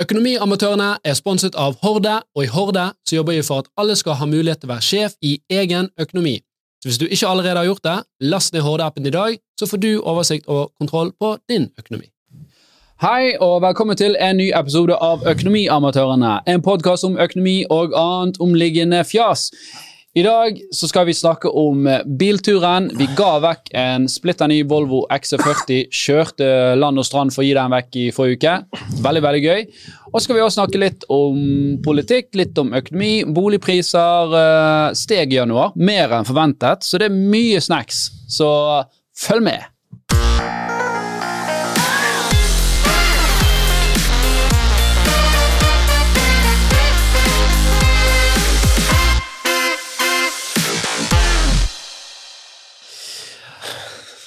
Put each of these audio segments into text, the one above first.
Økonomiamatørene er sponset av Horde, og i Horde så jobber vi for at alle skal ha mulighet til å være sjef i egen økonomi. Så hvis du ikke allerede har gjort det, last ned Horde-appen i dag, så får du oversikt og kontroll på din økonomi. Hei, og velkommen til en ny episode av Økonomiamatørene. En podkast om økonomi og annet omliggende fjas. I dag så skal vi snakke om bilturen. Vi ga vekk en splitter ny Volvo XC40. Kjørte land og strand for å gi den vekk i forrige uke. Veldig, veldig gøy. Og så skal vi også snakke litt om politikk, litt om økonomi, boligpriser. eh, Steg i januar, mer enn forventet, så det er mye snacks. Så følg med.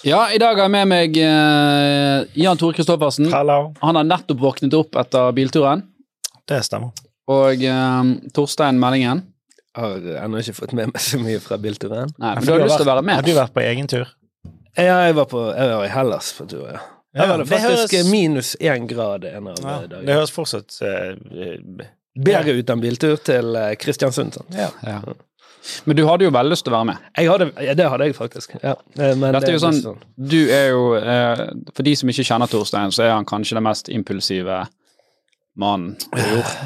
Ja, i dag har jeg med meg eh, Jan Tore Kristoffersen. Hallo. Han har nettopp våknet opp etter bilturen. Det stemmer. Og eh, Torstein Meldingen. Har ennå ikke fått med meg så mye fra bilturen. Nei, men du har lyst til å være med. Har du vært på egen tur? Ja, jeg var, på, jeg var i Hellas på tur, ja. Ja, var det faktisk høres- minus én grad en av Ja, eh, dagene. det høres fortsatt eh, Bedre ut enn biltur til Kristiansund, Kristiansund. Sant? ja. Ja. Men du hadde jo veldig lyst til å være med. Jeg hadde, ja, det hadde jeg faktisk. Ja. Eh, Men Dette er jo sånn, du er jo, eh, For de som ikke kjenner Torstein, så er han kanskje den mest impulsive mannen på jord.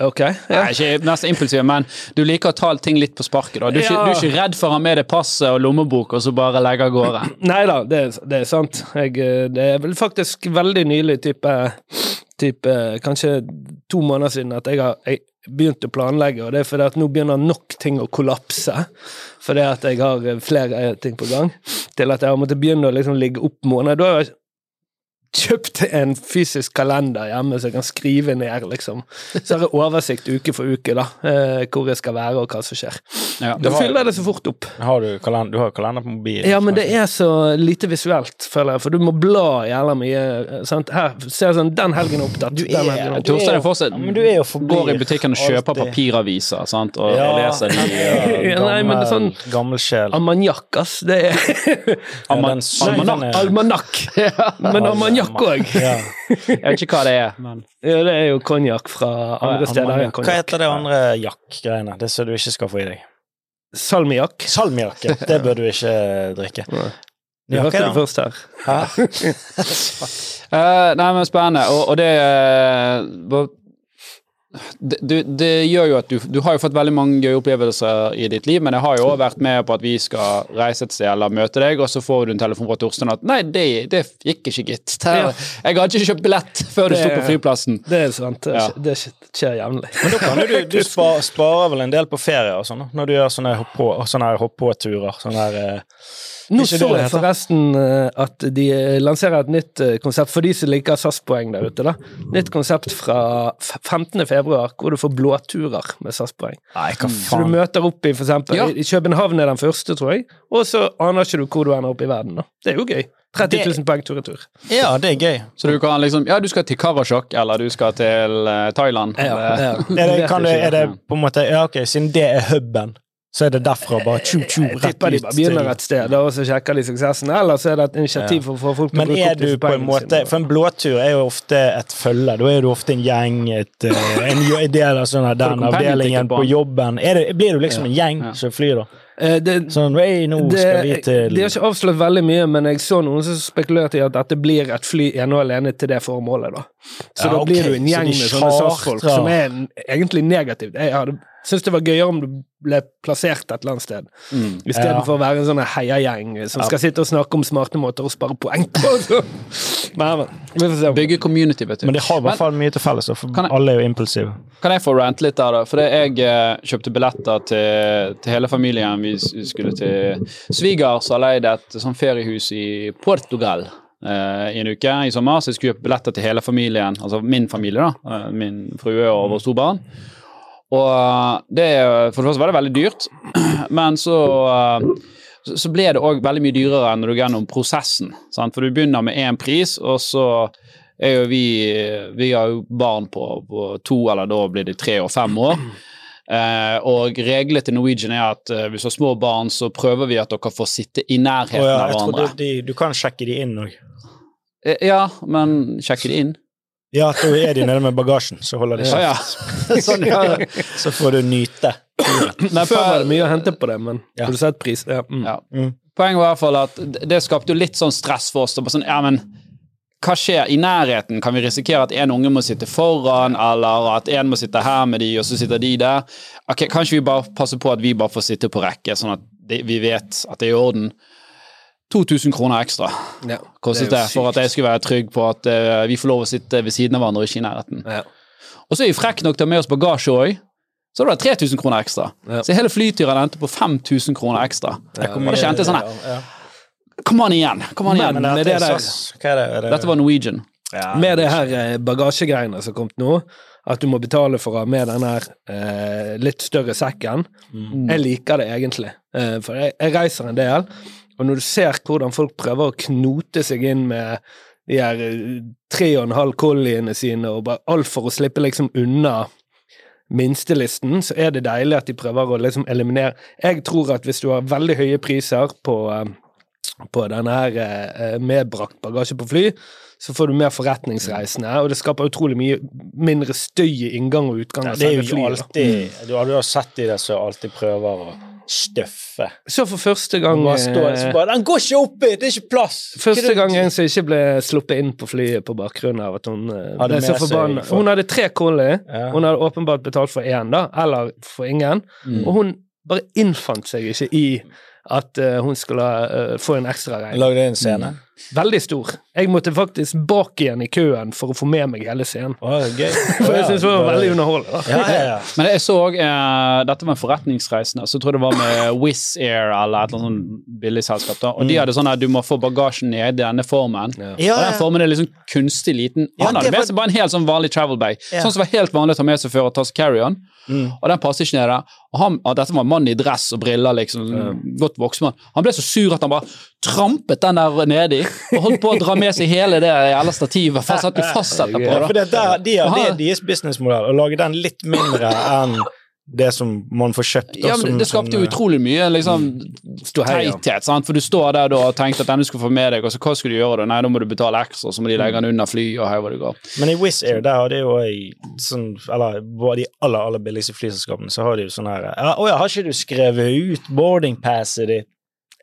Ok. Ja. Nei, ikke mest impulsive, men du liker å ta ting litt på sparket. da. Du, er ikke- du er ikke redd for å ha med deg passet og lommebok og så bare legge av gårde. Nei da, det, det er sant. Jeg, eh, det er vel faktisk veldig nylig, type, type kanskje to måneder siden, at jeg har jeg begynt å planlegge, og det er fordi at nå begynner nok ting å kollapse. Fordi at jeg har eh, flere ting på gang, til at jeg har måttet begynne å liksom ligge opp måneder. Da har jeg kjøpt en fysisk kalender hjemme, så jeg kan skrive ned, liksom. Så har jeg oversikt uke for uke, da, eh, hvor jeg skal være, og hva som skjer. Ja. Da fyller det så fort opp. Har du, kalender, du har kalender på mobilen. Ja, men det er så lite visuelt, føler jeg, for du må bla jævla mye. eh, Sant? Her ser jeg sånn Den helgen er opptatt. Du den er- helgen er opptatt. Torstein er fortsatt Ja, men du er jo forblir går i butikken og kjøper alltid- papiraviser sant? Og, Ja, leser de. ja, Ja, nei, men det er sånn- Gammelsjel. Almanjakk, ass. Det er Ja, Alman- almanakk. almanakk. Armagnac òg. Ja. Jeg vet ikke hva det er, men Ja, det er jo konjakk fra andre steder enn Hva heter det andre jakk-greiene? Det som du ikke skal få i deg? Salmiakk. Salmiakk. Det bør du ikke drikke. Du Ja, hørte det først her. Hæ? Eh, Nei, men spennende. Og, og det eh, hva- det, du, det gjør jo at du, du har jo fått veldig mange gøye opplevelser i ditt liv, men jeg har jo også vært med på at vi skal reise et sted eller møte deg, og så får du en telefon fra Torstein at nei, det, det gikk ikke, gitt. Ja. Jeg hadde ikke kjøpt billett før du Det- sto på flyplassen. Det er sant. Det, Ja. det skjer jevnlig. Men da kan du, du sparer, sparer vel en del på ferie og sånn, når du gjør sånne hopp-på-turer? Sånne her eh, Nå så jeg forresten eh, at de eh, lanserer et nytt eh, konsept for de som liker SAS-poeng der ute. da. Nytt konsept fra 15. februar, hvor du får blåturer med SAS-poeng. Nei, hva Så du møter opp i for eksempel, Ja. i København er den første, tror jeg, og så aner ikke du hvor du ender opp i verden. da. Det er jo gøy. 30 000 poeng tur-retur. Ja, det er gøy. Så du kan liksom Ja, du skal til Karasjok, eller du skal til Thailand. Ja, ja. Er det, kan du, er det på en måte Ja, ok, siden det er huben, så er det derfra bare tju-tju Jeg rett tipper de bare begynner et sted, og så sjekker de suksessen. Eller så er det et initiativ for å få folk til å Men bruke opp på en måte sine. For en blåtur er jo ofte et følge. Da er du ofte en gjeng, et, eh, en del av sånne, den avdelingen på jobben. Det, blir du liksom en gjeng Ja. som flyr, da? Eh, det, Sånn hey, nå det, skal vi til De har ikke avslørt veldig mye, men jeg så noen som spekulerte i at dette blir et fly ene og alene til det formålet. da. Så Ja, da blir du en gjeng med sånne SAS-folk som er en- egentlig negativt. Jeg hadde syntes det var gøyere om du ble plassert et eller annet sted, Mm. istedenfor å være en sånn heiagjeng som skal sitte og snakke om smarte måter å spare poeng på. Men, men. Bygge community, vet du. Men de har i hvert fall mye til felles, for jeg- alle er jo impulsive. Kan jeg få rante litt der, da? For jeg eh, kjøpte billetter til, til hele familien. Vi skulle til svigers har leid et sånn feriehus i Portugal Uh, i en uke i sommer. Så jeg skulle kjøpe billetter til hele familien, altså min familie, da. uh, min frue og våre to barn. Og eh, det, for det første var det veldig dyrt, men så eh, så- ble det òg veldig mye dyrere enn når du går gjennom prosessen. Sant? For du begynner med én pris, og så er jo vi Vi har jo barn på, på to, eller da blir det tre og fem år. Eh, og reglene til Norwegian er at eh, hvis du har små barn, så prøver vi at dere får sitte i nærheten oh ja, av hverandre. trodde de, du kan sjekke de inn òg. Eh, Ja, men sjekke de inn. Ja, da er de nede med bagasjen, så holder de kjeft. ja. sånn, ja. Så får du nyte. Nei, Før var det mye å hente på det, men Ja. har du sett pris? Ja. Mm. ja. Mm. Poenget var i hvert fall at det skapte jo litt sånn stress for oss. Sånn, ja, men hva skjer i nærheten? Kan vi risikere at en unge må sitte foran, eller at en må sitte her med de, og så sitter de der? Ok, Kanskje vi bare passer på at vi bare får sitte på rekke, sånn at vi vet at det er i orden. 2000 kroner ekstra Ja. kostet Det er det, for at jeg skulle være trygg på at uh, vi får lov å sitte ved siden av hverandre og ikke i nærheten. Ja. Og så er vi frekke nok til å ha med oss bagasje òg. Så det er det 3000 kroner ekstra. Ja. Så hele flyturen endte på 5000 kroner ekstra. Jeg Og det kjente sånn her. Kom an igjen! kom an igjen. Men Men dette det er det. Er det? Er det? Dette var Norwegian. ja, Med det her eh, bagasjegreiene som kom nå, at du må betale for å ha med den her eh, litt større sekken, Mm. jeg liker det egentlig. Eh, for jeg, jeg reiser en del, og når du ser hvordan folk prøver å knote seg inn med de her eh, tre og en halv colliene sine, og bare alt for å slippe liksom unna minstelisten, så er det deilig at de prøver å liksom eliminere. Jeg tror at hvis du har veldig høye priser på, eh, på denne her eh, medbrakt bagasje på fly, så får du mer forretningsreisende, og det skaper utrolig mye mindre støy i inngang og utgang Ja, det er jo fly, alltid Du har jo sett de der som alltid prøver å støffe. Så for første gang eh, Den går ikke oppi! Det er ikke plass! Første gang en som ikke ble sluppet inn på flyet på bakgrunn av at hun eh, Hadde ble så forbanna. for- Hun hadde tre collie, Ja. hun hadde åpenbart betalt for én, da, eller for ingen, Mm. og hun bare innfant seg ikke i at uh, hun skulle uh, få en ekstra regning. Lagde en scene? Veldig stor. Jeg måtte faktisk bak igjen i køen for å få med meg hele scenen. Oh. For jeg synes det var veldig underholdende. Ja, ja, ja. Men jeg så òg eh, Dette var en forretningsreisende, så jeg tror det var med Wizz Air eller et eller annet sånn billigselskap. da, Og de hadde sånn at du må få bagasjen ned i denne formen. Og den formen er liksom kunstig liten. Han hadde med seg bare en helt sånn vanlig travel bag. Ja. Sånn som var helt vanlig å ta med seg før og ta seg carry-on. Mm. Og den passer ikke ned der. Og, han, og dette var en mann i dress og briller, liksom. Godt voksen mann. Han ble så sur at han bare trampet den der nedi og holdt på å dra med seg hele det jævla stativet. For satt jo fast etterpå. Ja, for det, der, de har, det er deres businessmodell, å lage den litt mindre enn det som man får kjøpt. Ja, men som- det skapte jo eh, utrolig mye liksom, teithet, sant? for du står der da og tenkte at denne skulle få med deg, og så hva skulle du gjøre da? Nei, da må du betale ekstra, så må de legge den under fly, og her hvor det går. Men i Wizz Air, der har de jo sånn Eller bare de aller, aller billigste flyselskapene, så har de jo sånn her Å ja, har ikke du skrevet ut boarding passet ditt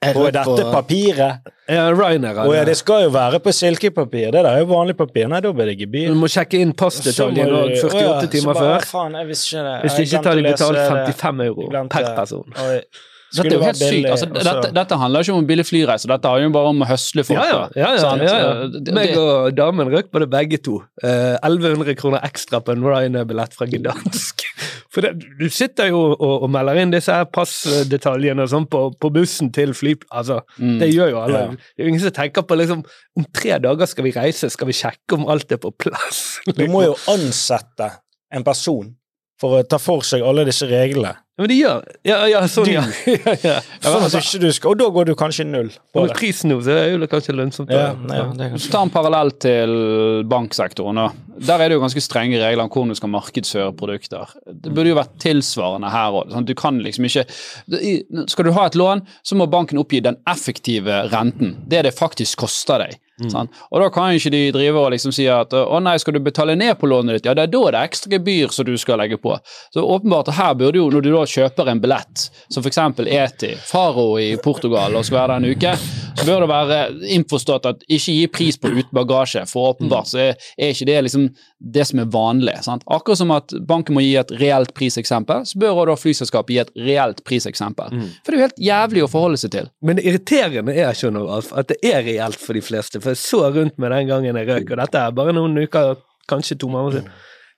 på dette papiret? Ja, Ryanair Å ja, det skal jo være på silkepapir. Det der er jo vanlig papir. Nei, da blir det Du gebyr. må sjekke inn passdetaljen du- og Å 48 ja, timer bare, før. Faen, jeg visste ikke det. Hvis Jeg ikke tar de betalt 55 euro per person. Oi. Dette jo helt sykt. Altså, dette, dette handler ikke om en billig flyreise, dette handler jo bare om å høsle folk. Ja, ja. ja, ja, ja, ja. Meg og damen røk på det begge to. Uh, 1100 kroner ekstra på en Ryanair-billett fra Gdansk. For det, du sitter jo og, og melder inn disse her passdetaljene og sånn på, på bussen til fly... Altså, Mm. det gjør jo alle. Ja. Det er jo ingen som tenker på liksom Om tre dager skal vi reise, skal vi sjekke om alt er på plass? Du må jo ansette en person for å ta for seg alle disse reglene. Men de gjør Ja, ja, sånn, ja. ja, ja. Sånn at ikke du skal, og da går du kanskje null på med det. prisen nå, så er jo det kanskje lønnsomt. Ja, nei, ja, det er du tar en parallell til banksektoren, da. der er det jo ganske strenge regler om hvordan du skal markedsføre produkter. Det burde jo vært tilsvarende her òg. Du kan liksom ikke Skal du ha et lån, så må banken oppgi den effektive renten. Det det faktisk koster deg. Sant? Og da kan ikke de drive og liksom si at å nei, skal du betale ned på lånet ditt, ja det er da det er ekstra gebyr som du skal legge på. Så åpenbart her burde jo, når du da kjøper en billett, som f.eks. ETI, Faro i Portugal og skal være der en uke, så bør det være innforstått at ikke gi pris på uten bagasje, for åpenbart så er, er ikke det liksom det som er vanlig. sant? Akkurat som at banken må gi et reelt priseksempel, så bør da flyselskapet gi et reelt priseksempel. For det er jo helt jævlig å forholde seg til. Men det irriterende er skjønner Alf, at det er reelt for de fleste. For jeg så rundt med den gangen jeg røk, og dette er bare noen uker, kanskje to måneder siden.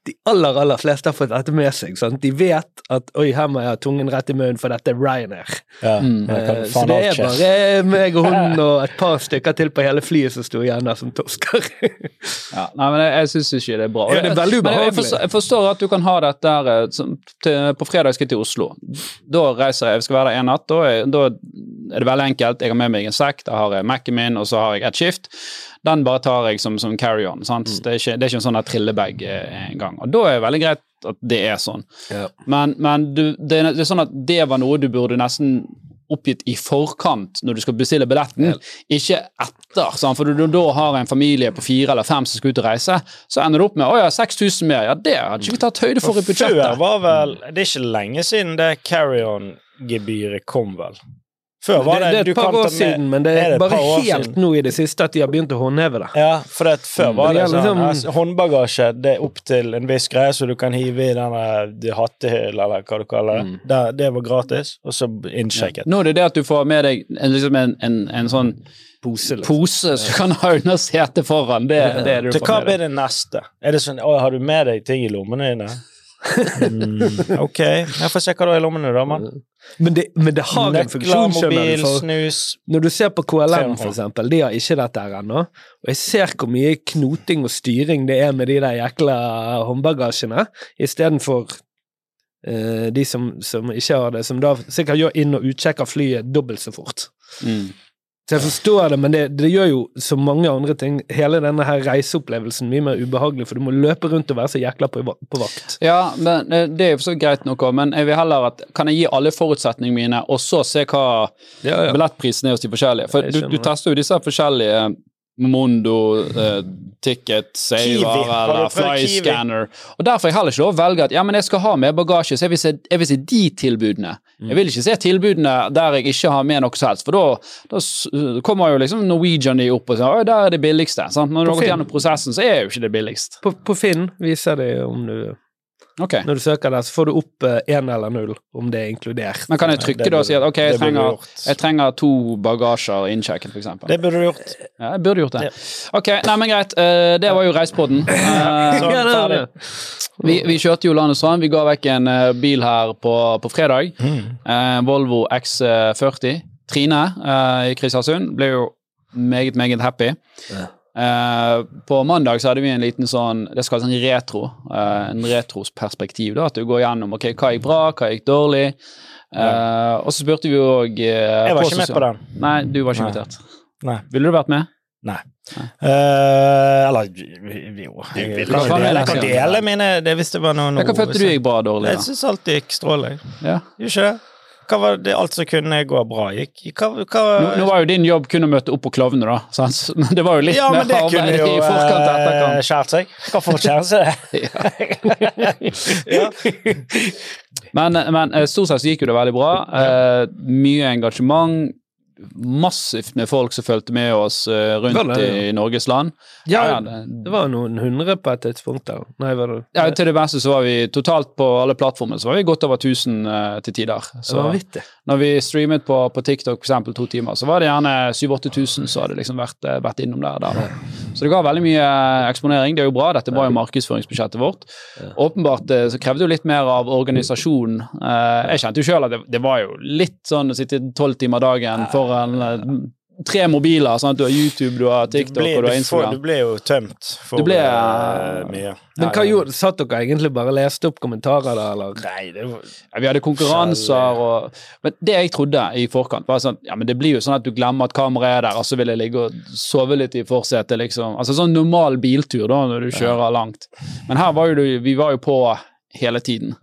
De aller aller fleste har fått dette med seg. Sant? De vet at oi, her må jeg ha tungen rett i munnen, for dette er Ryanair. Ja, Mm. uh, Så det er bare meg og hun og et par stykker til på hele flyet som sto igjen der som tosker. Ja, nei, men jeg, jeg syns ikke det er bra. Ja, det er veldig ubehagelig. jeg, forstår, jeg forstår at du kan ha dette her eh, som, til, På fredag skal jeg til Oslo. Da reiser jeg, jeg skal være der en natt. Da er, da er det veldig enkelt. Jeg har med meg en sekk, da har jeg Mac-en min, og så har jeg et skift. Den bare tar jeg som, som carry-on. Mm. Det, er ikke, det er ikke en sånn trillebag eh, engang. Og da er det veldig greit at det er sånn. Ja. Men, men du, det, er- det er sånn at det var noe du burde nesten oppgitt i forkant når du skal bestille billetten, ikke etter. Sant? For når du da har en familie på fire eller fem som skal ut og reise, så ender du opp med å ja, 6000 mer. Ja, det hadde ikke vi tatt høyde for i Før budsjettet. var vel Det er ikke lenge siden det carry-on-gebyret kom, vel? Før var det, det er et par år siden, men det Er er, det bare helt siden? nå i det siste at de har begynt å håndheve det. Ja, for det, før var det det sånn liksom- altså, Håndbagasje det er opp til en viss greie, så du kan hive i denne hattehyll, eller hva du kaller det. Mm. det var gratis, og så innsjekket. Nå er det det at du får med deg en, liksom en, en, en sånn Pose, liksom. pose som kan ha under setet foran. Det, det er det du Så hva får med blir det neste? Er det sånn Å, har du med deg ting i lommene dine? Mm, ok. Jeg får se hva du har i lommene, da, mann. Men det, men det har en Nøkler, funksjon, skjønner du. For snus når du ser på KLM, for eksempel, de har ikke dette her ennå. Og jeg ser hvor mye knoting og styring det er med de der jækla håndbagasjene, istedenfor uh, de som, som ikke har det, som da sikkert gjør inn- og utsjekk av flyet dobbelt så fort. Mm. Så jeg forstår det, men det, det gjør jo så mange andre ting hele denne her reiseopplevelsen mye mer ubehagelig, for du må løpe rundt og være så jækla på, på vakt. Ja, men eh, det er jo så greit nok, òg, men jeg vil heller at Kan jeg gi alle forutsetningene mine, og så se hva Ja, ja. billettprisen er hos de forskjellige? For du, du tester jo disse forskjellige Mondo, eh, Ticket, Saver eller? Flyscanner. Og Derfor jeg heller ikke lov å velge at ja, men jeg skal ha med bagasje, så jeg vil se, jeg vil se de tilbudene. Mm. Jeg vil ikke se tilbudene der jeg ikke har med noe som helst, for da, da kommer jo liksom Norwegian opp og sier at der er det billigste. Sant? Når du har gått gjennom prosessen, så er jo ikke det billigst. På, på Finn viser det om du Ok, Når du søker der, så får du opp én eller null, om det er inkludert. Men kan jeg trykke da og si at ok, jeg trenger, jeg trenger to bagasjer innsjekket, eksempel. Det burde du gjort. Ja, jeg burde gjort det. Ok, nei, men greit. eh, det var jo Reispodden. Eh, Sånn, Ja, det. vi, vi kjørte jo land og strand. Vi ga vekk en eh, bil her på, på fredag. Eh, Volvo X40. Trine eh, i Kristiansund ble jo meget, meget happy. Eh, på mandag så hadde vi en liten sånn Det skal være en retro. eh, en retrosperspektiv. da, At du går gjennom ok, hva gikk bra, hva gikk dårlig. Eh, og så spurte vi òg Jeg var ikke med på den. Nei, du var ikke Nei. invitert. Nei. Ville du vært med? Nei. Uh, eller jo Jeg, jeg, kan dele, jeg kan dele mine det Hvis det var noe Hva følte du gikk bra dårlig? Jeg da? syns alt gikk strålende. Ja. Gjør ikke det? Hva var det alt som kunne gå bra, gikk? Hva, hva Nå, nå var jo din jobb kun å møte opp på klovne, da. Sant? Det var jo litt Ja, mer arbeid jo i forkant og eh, etterkant. skjært seg. Hva for skjære seg? ja. Men, men eh, stort sett så gikk jo det veldig bra. Eh, mye engasjement. Massivt med folk som fulgte med oss eh, rundt det, ja. i Norges land. Ja, det, det var noen hundre på et tidspunkt der. Nei, var det ja, til det beste så var vi totalt på alle plattformer så var vi godt over 1000 uh, til tider. Så vanvittig. når vi streamet på, på TikTok for eksempel to timer, så var det gjerne 7000-8000 som hadde liksom vært, eh, vært innom der. der. Så det ga veldig mye eh, eksponering. Det er jo bra, dette var jo markedsføringsbudsjettet vårt. Åpenbart eh, så krevde det jo litt mer av organisasjonen. Eh, Jeg kjente jo sjøl at det, det var jo litt sånn å sitte tolv timer dagen foran tre mobiler. sånn at Du har YouTube, du har Du TikTok ble, og du har Instagram. du ble jo tømt for ble, uh, mye. Men hva gjorde Satt dere egentlig bare og leste opp kommentarer da, eller? Nei, det var Ja, vi hadde konkurranser og Men det jeg trodde i forkant, var sånn Ja, men det blir jo sånn at du glemmer at kameraet er der, og så vil jeg ligge og sove litt i forsetet, liksom. Altså sånn normal biltur, da, når du kjører langt. Men her var jo du Vi var jo på hele tiden.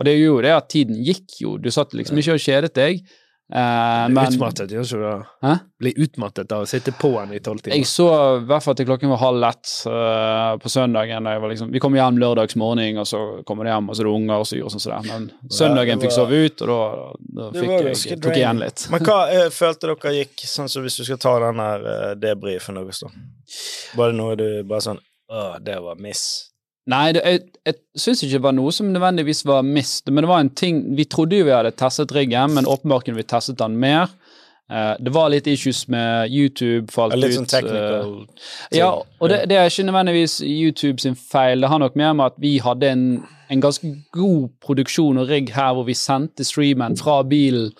Og det gjorde jo det at tiden gikk jo. Du satt liksom ikke og kjedet deg. Blir men utmattet, gjør ikke du det? Blir utmattet av å sitte på den i tolv jeg så i hvert fall til klokken var halv ett uh, på søndagen. Jeg var liksom, vi kom hjem lørdags morgen, og så kommer de hjem, og så er det unger og så gjør sånn som. Men søndagen det fikk var- sove ut, og da, da fikk jeg, jeg, tok igjen litt. Men hva uh, følte dere gikk sånn som hvis du skal ta den her uh, debrifen deres, da? Var det noe du bare sånn Å, det var miss. Nei, det, jeg, jeg syns ikke det var noe som nødvendigvis var mist, men det var en ting Vi trodde jo vi hadde testet riggen, men åpenbart kunne vi testet den mer. Uh, det var litt issues med YouTube, falt Litt ut. sånn technical Uh, ja, og det, det er ikke nødvendigvis YouTube sin feil. Det har nok mer med at vi hadde en, en ganske god produksjon og rigg her, hvor vi sendte streamen fra bilen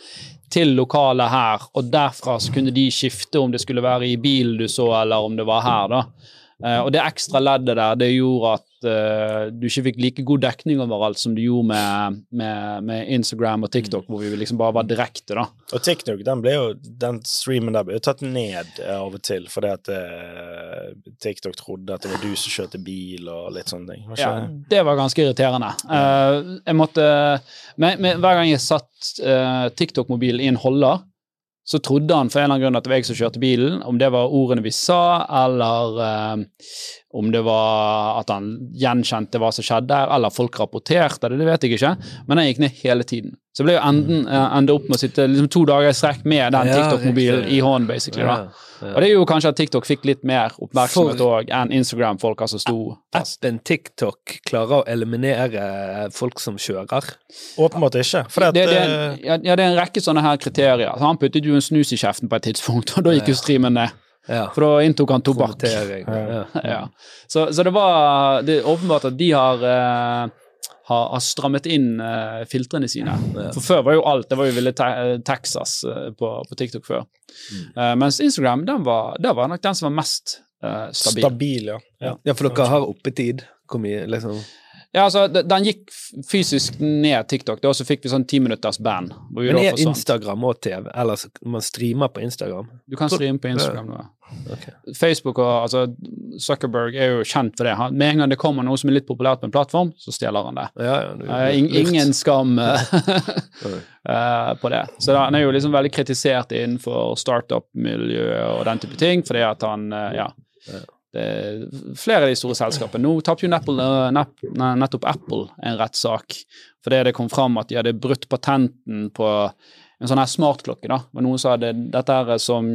til lokalet her, og derfra så kunne de skifte om det skulle være i bilen du så, eller om det var her, da. Uh, og det ekstra leddet der, det gjorde at uh, du ikke fikk like god dekning overalt som du gjorde med, med, med Instagram og TikTok, hvor vi liksom bare var direkte, da. Og TikTok, den, ble jo, den streamen der ble jo tatt ned uh, av og til, fordi at uh, TikTok trodde at det var du som kjørte bil og litt sånne ting. Ja, det var ganske irriterende. jeg måtte med, med, Hver gang jeg satt TikTok-mobilen i en holder, så trodde han for en eller annen grunn at det var jeg som kjørte bilen. Om det var ordene vi sa, eller eh, om det var at han gjenkjente hva som skjedde, eller folk rapporterte det, det vet jeg ikke. Men han gikk ned hele tiden. Så jeg ble jo enden, eh, ende opp med å sitte liksom to dager i strekk med den TikTok-mobilen i hånden, basically. da. Og det er jo kanskje at TikTok fikk litt mer oppmerksomhet òg enn Instagram-folka som sto At Appen TikTok klarer å eliminere folk som kjører? Åpenbart ikke. For det, det, er, eh, ja, det er en rekke sånne her kriterier. Så han puttet jo en snus i kjeften på et tidspunkt, og da gikk jo streamen ned. Ja. For da inntok han tobakk. Ja. ja. Så, så, det var det er åpenbart at de har uh, har, har strammet inn uh, filtrene sine. For før var jo alt Det var jo ville te Texas uh, på, på, TikTok før. Mm. Mens Instagram, den var, det var nok den som var mest stabil. Stabil, ja. ja. ja. for dere har oppetid? Hvor mye, liksom? Ja, altså, Den gikk fysisk ned TikTok, og så fikk vi sånn ti minutters band. Men er Instagram og TV? Eller man streamer på Instagram? Du kan streame på Instagram nå. Okay. Facebook og altså, Zuckerberg er jo kjent for det. Han, med en gang det kommer noe som er litt populært på en plattform, så stjeler han det. Ja, ja, det uh, ingen skam uh, på det. Så da, han er jo liksom veldig kritisert innenfor startup-miljøet og den type ting, fordi at han uh, ja, flere av de store selskapene. Nå tapte jo nettopp Apple en rettssak fordi det kom fram at de hadde brutt patenten på en sånn her smartklokke. da, og Noen sa det dette er som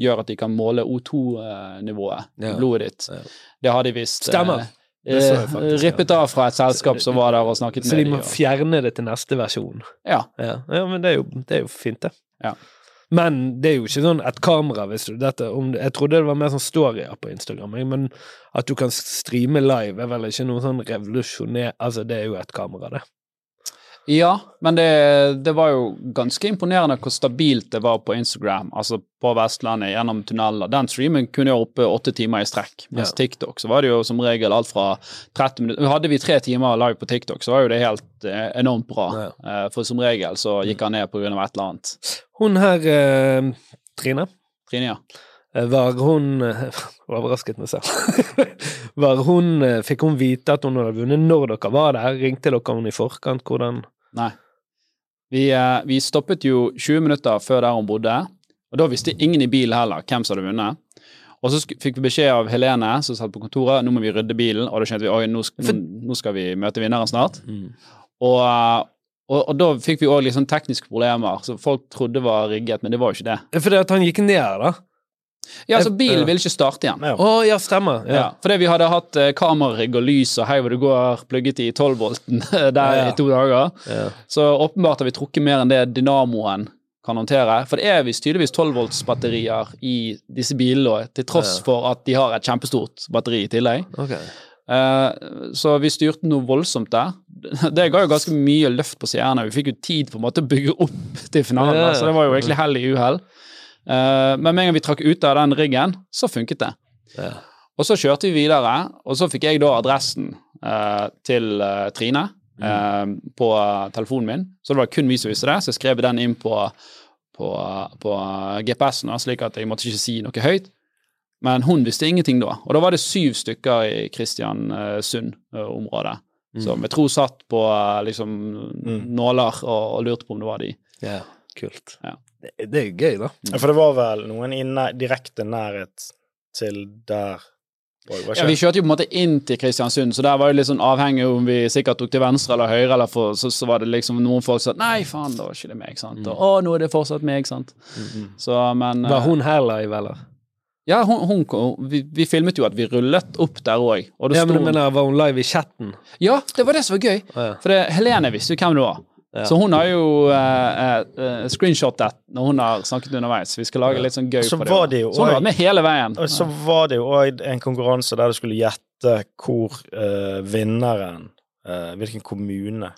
gjør at de kan måle O2-nivået i blodet ditt. Ja. Det har de visst Stemmer. Eh, faktisk, rippet av fra et selskap som var der og snakket med dem. Så de må fjerne det til neste versjon? Ja. ja. ja men det er, jo, det er, jo, fint, det. Ja. Men det er jo ikke sånn et kamera hvis du dette om, Jeg trodde det var mer sånn storyer på Instagram, men at du kan streame live er vel ikke noe sånn revolusjoner... Altså, det er jo et kamera, det. Ja, men det, det, var jo ganske imponerende hvor stabilt det var på Instagram, altså på Vestlandet gjennom tunneler. Den streamen kunne jo oppe åtte timer i strekk, mens ja. TikTok så var det jo som regel alt fra 30 minutter Hadde vi tre timer live på TikTok, så var jo det helt eh, enormt bra. Ja. Eh, for som regel så gikk han ned pga. et eller annet. Hun her, eh, Trine Trine, ja. Eh, var hun eh, Overrasket meg selv. var hun, fikk hun vite at hun hadde vunnet når dere var der? Ringte dere henne i forkant? Hvordan Nei. Vi, vi, stoppet jo 20 minutter før der hun bodde, og da visste ingen i bilen heller hvem som hadde vunnet. Og så fikk vi beskjed av Helene, som satt på kontoret, nå må vi rydde bilen. Og da skjønte vi oi, nå, nå skal vi møte vinneren snart. Mm. Og, og, og, da fikk vi òg liksom tekniske problemer, så folk trodde var rigget, men det var jo ikke det. Fordi at han gikk ned, da? Ja, altså Bilen vil ikke starte igjen. Å, oh, ja, stemmer. Ja. Ja, fordi vi hadde hatt eh, kamerarigg og lys og hei hvor det går plugget i 12-volten der ja. i to dager. Så åpenbart har vi trukket mer enn det dynamoen kan håndtere. For det er visst tydeligvis 12-volts-batterier i disse bilene, til tross for at de har et kjempestort batteri i tillegg. Okay. Uh, så vi styrte noe voldsomt der. Det ga jo ganske mye løft på seerne. Vi fikk jo tid på en måte å bygge opp til finalen, så det var jo egentlig hell i uhell. Uh, men med en gang vi trakk ut av den riggen, så funket det. Ja. Og så kjørte vi videre, og så fikk jeg da adressen uh, til uh, Trine mm. på telefonen min. Så det var kun vi som visste det, så jeg skrev den inn på, på, på GPS-en, slik at jeg måtte ikke si noe høyt. Men hun visste ingenting da. Og da var det syv stykker i Kristiansund-området. Mm. Som jeg tror satt på liksom mm. nåler og, og, lurte på om det var de. Ja, kult. Ja. Det, er er gøy, da. Ja, for det var vel noen i nær, direkte nærhet til der ja, Vi kjørte jo på en måte inn til Kristiansund, så der var det litt sånn avhengig om vi sikkert tok til venstre eller høyre, eller for, så, så, var det liksom noen folk som sa Nei, faen, da var ikke det meg, sant. Mm. Og, å, nå er det fortsatt meg, sant. Mm -hmm. Så, men Var hun her live, eller? Ja, hun, hun vi, vi, filmet jo at vi rullet opp der òg. Ja, men, men var hun live i chatten? Ja, det var det som var gøy. Ah, ja. For det, Helene visste jo hvem det var. Ja. Så hun har jo uh, uh, screenshotet når hun har snakket underveis. Vi skal lage litt sånn gøy så på det. det så hun har vært med hele veien. Og så var det jo òg en konkurranse der du skulle gjette hvor uh, vinneren Hvilken kommune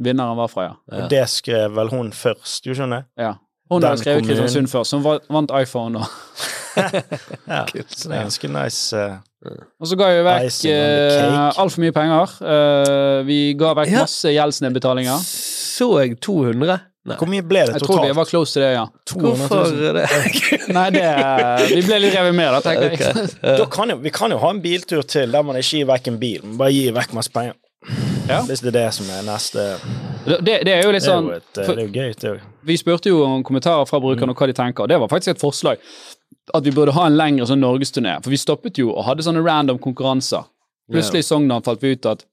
Vinneren var fra, ja. ja. Og det skrev vel hun først, du skjønner? Ja. Hun hadde skrevet Kristiansund først. Hun vant iPhone og ja, så det er ganske nice. Uh, og så ga vi vekk on uh, altfor mye penger. Uh, vi ga vekk Ja. masse gjeldsnedbetalinger. Så jeg 200? Nei. hvor mye ble det Jeg tror vi var close til det, ja. 200 Hvorfor 000? det? Nei, det Vi ble litt revet med, da, tenker jeg. Da kan jo, vi kan jo ha en biltur til der man ikke gir vekk en bil, men bare gir vekk masse penger. Ja. Hvis det er det som er neste Det, det er jo litt Det er sånn jo, et, for- det er jo gøy, det òg. Vi spurte jo om kommentarer fra brukerne og hva de tenker, og det var faktisk et forslag. At vi burde ha en lengre sånn norgesturné. For vi stoppet jo og hadde sånne random konkurranser. Plutselig i Sogndal falt vi ut at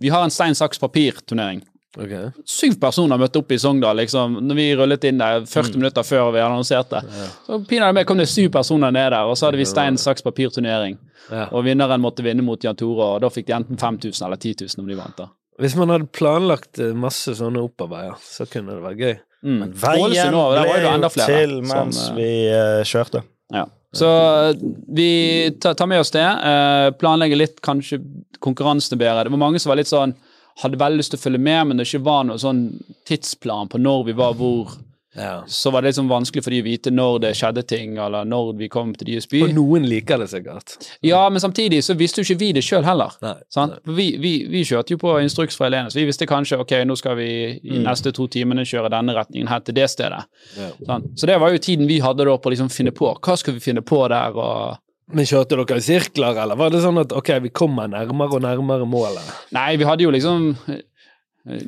vi har en stein, saks, papir-turnering. Okay. Syv personer møtte opp i Sogndal liksom, når vi rullet inn der 40 Mm. minutter før vi annonserte. Så pinadø meg kom det syv personer ned der, og så hadde vi stein, saks, papir-turnering. Yeah. Og vinneren måtte vinne mot Jan Tore, og da fikk de enten 5000 eller 10 000 om de vant. da. Hvis man hadde planlagt eh, masse sånne opparbeider, så kunne det vært gøy. Mm. Men veien ble jo til som, mens eh, vi uh, kjørte. Ja. Så eh, vi tar, med oss det. eh, planlegger litt kanskje konkurransene bedre. Det var mange som var litt sånn hadde veldig lyst til å følge med, men det ikke var noen sånn tidsplan på når vi var hvor. Ja. Så var det sånn vanskelig for de å vite når det skjedde ting, eller når vi kom til deres by. Og noen liker det sikkert. Ja, men samtidig så visste jo ikke vi det sjøl heller. Nei. Sant? For Vi, vi, vi kjørte jo på instruks fra Helene, så vi visste kanskje ok, nå skal vi i neste to timene kjøre denne retningen her til det stedet. Ja. Sant? Så det var jo tiden vi hadde da på å liksom finne på. Hva skal vi finne på der? og... Men kjørte dere i sirkler, eller var det sånn at ok, vi kommer nærmere og nærmere målet? Nei, vi hadde jo liksom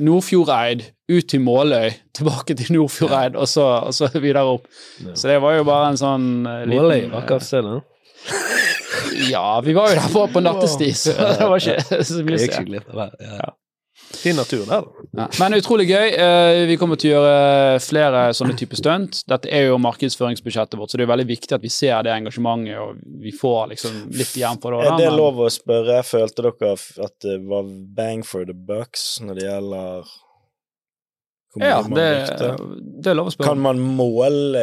Nordfjordeid, ut til Måløy, tilbake til Nordfjordeid, og, så, og så videre opp. Så det var jo bare en sånn eh, liten Måløy, akkurat sted, da. Ja, vi var jo der på, på nattestid, så det var ikke så mye å se. Fin natur der, da. Ja. Men utrolig gøy. Eh, Vi kommer til å gjøre flere sånne typer stunt. Dette er jo markedsføringsbudsjettet vårt, så det er veldig viktig at vi ser det engasjementet, og vi får liksom litt igjen for det. Er det men- lov å spørre? Følte dere at det var bang for the bucks når det gjelder hvor Ja, det, det er lov å spørre. Kan man måle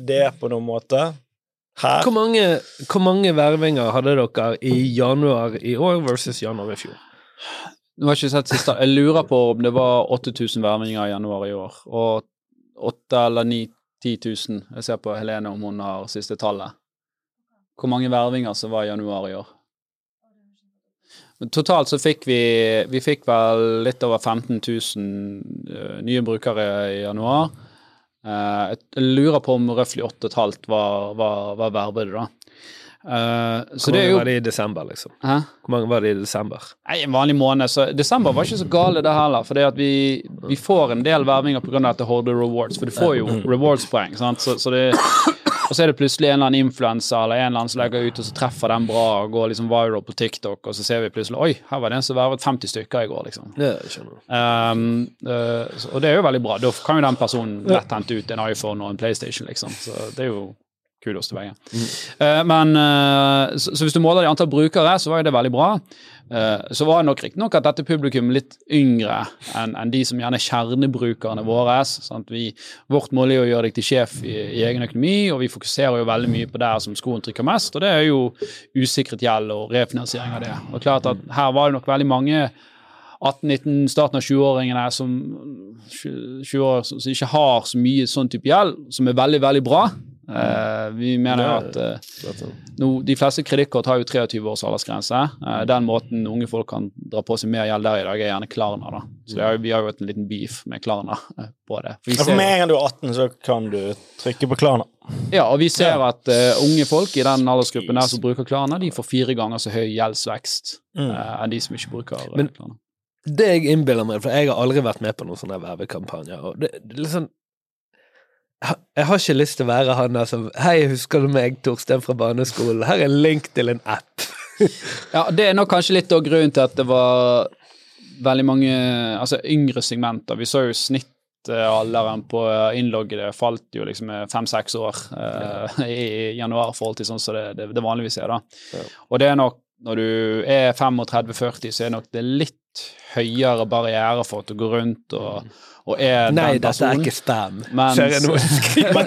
det på noen måte? Her? Hvor mange, hvor mange vervinger hadde dere i januar i år versus januar i fjor? Nå har jeg ikke sett siste. Jeg lurer på om det var 8000 vervinger i januar i år, og 8 eller 9 10 000. Jeg ser på Helene om hun har siste tallet. Hvor mange vervinger som var i januar i år? Totalt så fikk vi Vi fikk vel litt over 15 000 eh, nye brukere i januar. Eh, jeg lurer på om røftlig 8,5 var, var, var verbede, da. Så Hvor det mange jo var det i desember, liksom? Hæ? Hvor mange var det i desember? Nei, en vanlig måned. Så desember var ikke så gale, det heller. For det vi, vi får en del vervinger pga. at det Horde Rewards. For du får jo rewards-poeng. sant? Så, så det, og så er det plutselig en eller annen influenser eller en eller annen som legger ut, og så treffer den bra og går liksom viral på TikTok, og så ser vi plutselig Oi, her var det en som vervet 50 stykker i går, liksom. Skjønner. Um, uh, og det er jo veldig bra. Da kan jo den personen lett hente ut en iPhone og en PlayStation, liksom. Så det er jo kudos til begge. Uh, men uh, så, så hvis du måler det i antall brukere, så var jo det veldig bra. Uh, så var det nok riktignok at dette publikum litt yngre enn en de som gjerne er kjernebrukerne våre. Sant? Vi, vårt mål er å gjøre deg til sjef i, i egen økonomi, og vi fokuserer jo veldig mye på der som skoen trykker mest, og det er jo usikret gjeld og refinansiering av det. Og klart at her var det nok veldig mange 18-19, starten av 20-åringene som 20 år, som ikke har så mye sånn type gjeld, som er veldig, veldig bra. Eh, vi mener jo at uh, no, de fleste kredittkort har jo 23 års aldersgrense. Uh, den måten unge folk kan dra på seg mer gjeld der i dag, er gjerne Klarna. da. Så det er, vi har jo hatt en liten beef med Klarna eh, på det. For vi Ja, for med en gang du er 18, så kan du trykke på Klarna. ja, og vi ser at eh, unge folk i den aldersgruppen der som bruker Klarna, de får fire ganger så høy gjeldsvekst Mm. eh, enn de som ikke bruker eh, Men- Klarna. Det jeg innbiller meg, for jeg har aldri vært med på noen sånne vervekampanjer, og det, det er liksom jeg har ikke lyst til å være han der som Hei, husker du meg, Torstein fra barneskolen? Her er en link til en app. Ja, det er nok kanskje litt av grunnen til at det var veldig mange altså yngre segmenter. Vi så jo snittalderen på innloggede falt jo liksom fem-seks år eh, i januar i forhold til sånn som det, det, det vanligvis er. da. Ja. Og det er nok, når du er 35-40, så er nok det litt høyere barriere for at du går rundt og, og er Nei, den dette er personen. ikke spam. Men-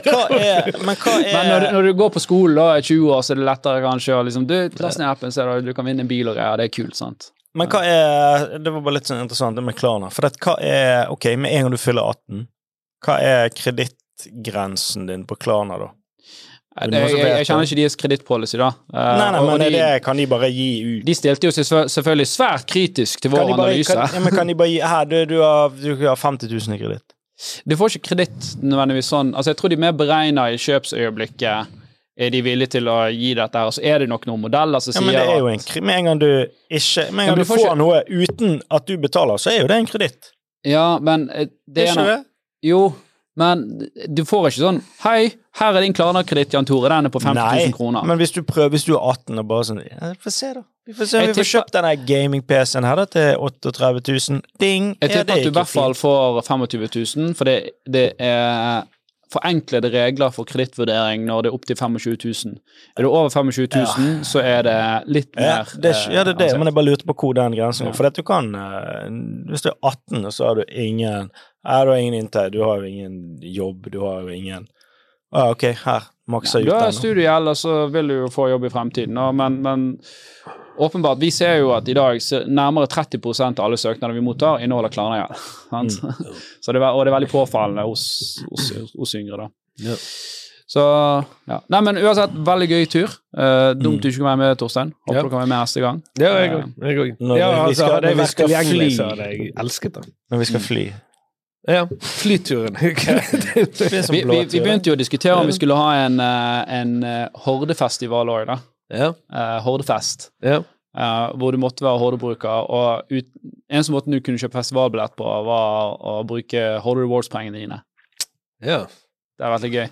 hva er, men hva er Men når, du- når du går på skolen da, er 20 år, så er det lettere kanskje å liksom, du, last ned appen, så er det, du kan vinne en bil og greier. Det er kult, sant? Men hva er Det var bare litt sånn interessant det med Klarna. For det, hva er Ok, med en gang du fyller 18, hva er kredittgrensen din på Klarna, da? Jeg, jeg, jeg kjenner ikke deres kredittpolicy, da. Uh, Nei, nei, men de, det kan de bare gi ut. de stilte jo seg selvfølgelig svært kritisk til vår Kan bare, analyse. kan, ja, men kan de bare gi Her, du, du, har, du har 50 000 i kreditt. Du får ikke kreditt nødvendigvis sånn. Altså, jeg tror de mer beregner i kjøpsøyeblikket er de villige til å gi dette her, og så er det nok noen modeller som Ja, sier men det er jo en kri- Med en gang du ikke Med en gang ja, du du får ikke- noe uten at du betaler, så er jo det en kreditt. Ja, men eh, det er ikke det? Jo, men du får ikke sånn Hei, her er din Klarna-kreditt, Jan Tore. Den er på 50 Nei, 000 kroner. men hvis du prøver, hvis du er 18 og bare sånn ja, får se, da. Vi får se, om vi får kjøpt denne gaming-PC-en her da til 38 000. Ding! Jeg Er tipper at du i hvert fall får 25 000, for det, det er forenklede regler for kredittvurdering når det er opp til 25 000. Er du over 25 000, så er det litt Ja, mer det, er- ja, det er det, eh, men jeg bare lurte på hvor den grensen Ja. går. For at du kan eh, Hvis du er 18, og så har du ingen ja, Du har ingen inntekt, du har jo ingen jobb, du har jo ingen ah, Ok, her. Maksa ut den. Du har studiegjeld, og så vil du jo få jobb i fremtiden. Men, men åpenbart, vi ser jo at i dag nærmere 30% av alle søknader vi mottar, inneholder Klarna-gjeld. sant? Så det ve- og det er veldig påfallende hos, hos, hos yngre, da. Ja. Så ja. Nei, men uansett, veldig gøy tur. Uh, dumt Mm. du ikke kan være med, Torstein. Håper Ja. du kan være med neste gang. Ja, jeg òg. Òg. Når vi altså, skal- jeg når vi skal fly. så hadde jeg elsket det. Når vi skal fly. Ja, flyturen. Det Vi, vi, vi begynte jo å diskutere om vi skulle ha en, eh, en eh, hordefestival òg, da. ja, Eh, hordefest. ja. Uh, hvor du måtte være hordebruker. Og ut, eneste måten du kunne kjøpe festivalbillett på, var å bruke Horde Rewards-pengene dine. ja. Det har vært litt gøy.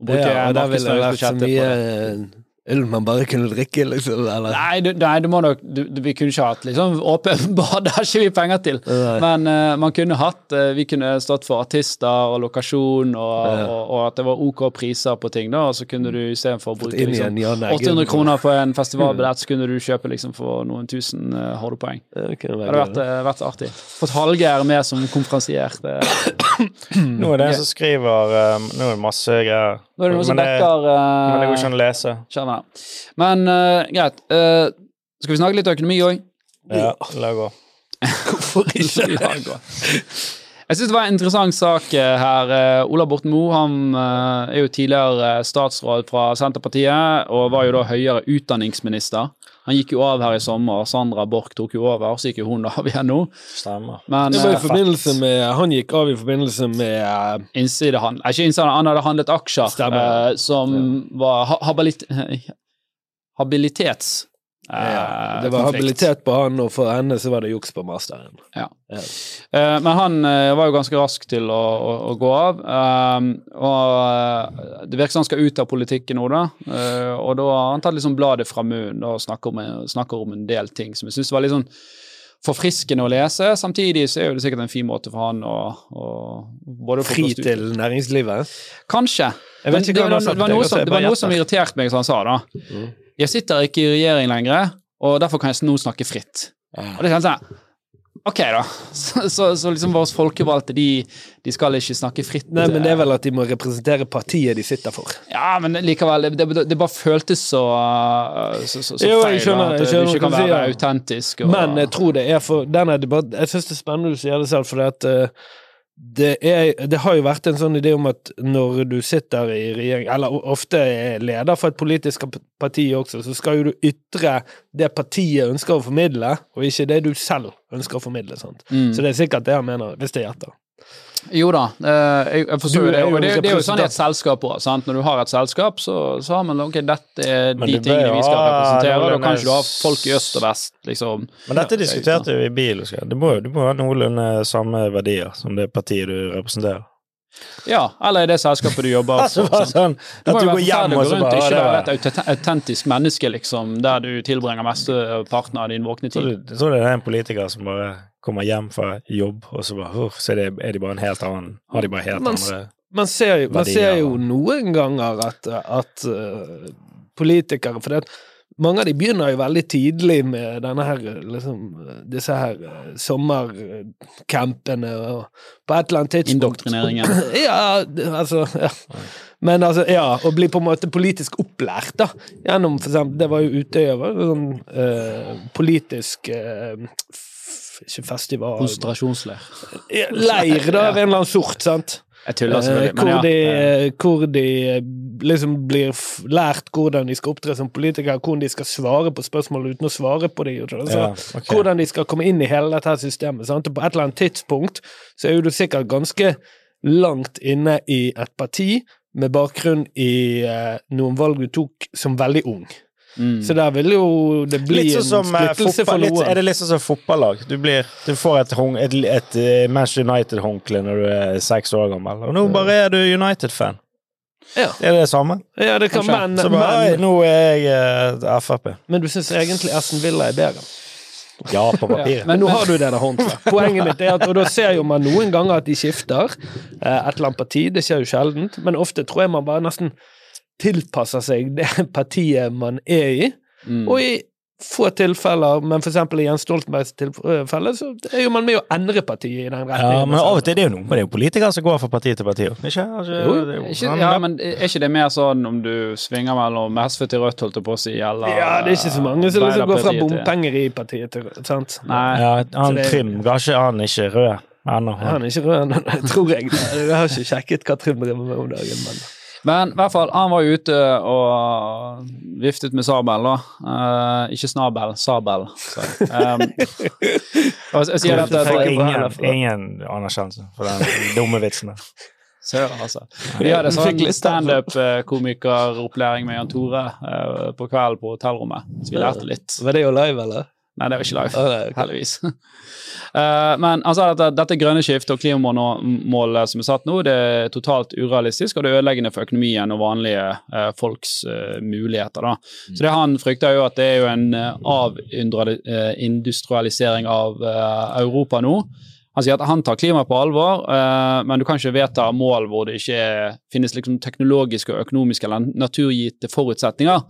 Å bruke ja der ville det vært så mye på det. Øl man bare kunne drikke, liksom. Eller? Nei, du, nei, du må nok du, du, Vi kunne ikke hatt liksom åpen bar, det har ikke vi penger til. Nei. Men uh, man kunne hatt uh, Vi kunne stått for artister og lokasjon, og, Ja. og, og at det var ok priser på ting, da, og så kunne du istedenfor å bruke liksom, igjen Jan Eggen. 800 kroner for en festivalbillett, så kunne du kjøpe liksom for noen tusen uh, hordepoeng. Det hadde vært, eh, vært artig. Fått Hallgeir med som konferansier. Nå er det en som skriver um, Nå er det masse greier. Nå er det noen som dekker Men det går ikke an å lese. Kjenner Men uh, greit. Uh, skal vi snakke litt økonomi òg? Ja, la gå. Hvorfor ikke? Jeg syns det var en interessant sak eh, her. Ola Borten Moe han er jo tidligere statsråd fra Senterpartiet, og var jo da høyere utdanningsminister. Han gikk jo av her i sommer. Sandra Borch tok jo over, så gikk jo hun av igjen nå. Stemmer. Men Det var i eh, forbindelse med Han gikk av i forbindelse med uh, innsidehandel Ikke innsidehandel, han hadde handlet aksjer uh, som som var ha habilit, habilitets... eh, ja, Det var konflikt. habilitet på han, og for henne så var det juks på masteren. Ja. Ja. Eh, men han eh, var jo ganske rask til å, å, å gå av. Og eh, det virker som han skal ut av politikken nå, da. Eh, og da har han tatt liksom bladet fra munnen og snakker om, snakker om en del ting som jeg syns var litt sånn forfriskende å lese. Samtidig så er det sikkert en fin måte for han å, å Fri til næringslivet. Kanskje. Men det, sagt, det var noe som, det var noe som irriterte meg, som han sa da. Mm. Jeg sitter ikke i regjering lenger, og derfor kan jeg nå snakke fritt. Og det er sånn Ok, da. Så, så, så liksom våre folkevalgte, de, de skal ikke snakke fritt. Nei, men det er vel at de må representere partiet de sitter for. Ja, men likevel. Det, det, det bare føltes så, uh, så, så, Jo, feil. skjønner- at skjønner det ikke kan være være ja. autentisk. Og, Men jeg tror det er for denne debatt, Jeg syns det er spennende du sier det selv, for det at eh, det, er, det har jo vært en sånn idé om at når du sitter i regjering, eller ofte er leder for et politisk parti også, så skal jo du ytre det partiet ønsker å formidle, og ikke det du selv ønsker å formidle. Mm. Så det er sikkert det han mener, hvis det gjetter. Jo da, eh, jeg, jeg forstår Du det. Og det, det er jo sånn i et selskap òg. Når du har et selskap, så, så har man ok, dette er de du tingene vi skal representere. Da kan ikke du ha folk i øst og vest, liksom. Men dette diskuterte vi i bil. Du må, du må ha noenlunde samme verdier som det partiet du representerer. Ja, eller i det selskapet du jobber Altså, for. bare sant? sånn at må du jo går være hjem og så rundt bare ikke være et autentisk menneske, liksom, der du tilbringer mesteparten av din våkne tid. du- jeg tror det er en politiker som bare kommer hjem fra jobb, og så bare uh, så er, det, er de bare en helt annen Har de bare helt man, andre Man ser, jo- man ser jo noen ganger at, at uh, politikere For det, at mange av de begynner jo veldig tidlig med denne her, liksom, disse her eh, sommercampene og på et eller annet tidspunkt Indoktrineringen. Ja, altså ja. Men altså, ja, å bli på en måte politisk opplært, da. Gjennom for eksempel Det var jo Utøya, var sånn eh, politisk eh, Ikke festival Konsentrasjonsleir. Leir, da, av en eller annen sort, sant? Jeg tuller Eh, selvfølgelig, men hvor, ja. de, hvor de liksom blir lært hvordan de skal opptre som politikere, hvordan de skal svare på spørsmål uten å svare på dem. Altså, Ja, okay. Hvordan de skal komme inn i hele dette systemet. Sant? Og på et eller annet tidspunkt så er jo du sikkert ganske langt inne i et parti med bakgrunn i eh, noen valg du tok som veldig ung. Mm. Så der vil jo det bli Litt en sånn som eh, splittelse for noen. er det litt sånn som fotballag? Du, blir, du får et, et, et, eh, Manchester United-håndkle når du er seks år gammel, og nå bare er du United-fan. Ja. Er det det samme? Ja, det kan, men, Så bare, men, nå er jeg uh, Frp. men du syns egentlig Aston Villa er bedre? Ja, på papiret. Men nå har du det der håndkleet. Poenget mitt er at og da ser jo man noen ganger at de skifter eh, et eller annet parti, det skjer jo sjeldent, men ofte tror jeg man bare nesten tilpasser seg det partiet man er i, Mm. og i få tilfeller, men eksempel i Jens Stoltenbergs tilfelle, så er jo man med å endre partiet i den retningen. Ja, men av og til det er jo noen men det er jo politikere som går fra parti til parti. Ikke? ikke, Jo, det er jo- Ikke, ja, men er ikke det mer sånn om du svinger mellom SV til Rødt, holdt jeg på å si, eller Ja, det er ikke så mange som liksom går fra bompenger i partiet til sant? Nei. ja, han trim, Trym, kanskje han ikke rød ennå. Han er ikke rød, ennå, tror jeg. Jeg har ikke sjekket hva Trym driver med om dagen, men Men i hvert fall, han var jo ute og viftet med sabel, da. Uh, ikke snabel, sabel. Um, og jeg sier dette for ingen, ingen anerkjennelse for den dumme vitsen der. Søren, altså. Vi hadde sånn standup-komikeropplæring med Jan Tore uh, på kvelden på hotellrommet, så vi lærte litt. Var det jo live, eller? Nei, det var ikke live. Heldigvis. Uh, men sa at dette, dette grønne skiftet og klimamålet som er satt nå, det er totalt urealistisk, og det er ødeleggende for økonomien og vanlige uh, folks uh, muligheter. Da. Så det han frykter, er jo at det er jo en avindustrialisering av Europa nå. Han sier at han tar klima på alvor, men du kan ikke vedta mål hvor det ikke er, finnes liksom teknologiske, og økonomiske eller naturgitte forutsetninger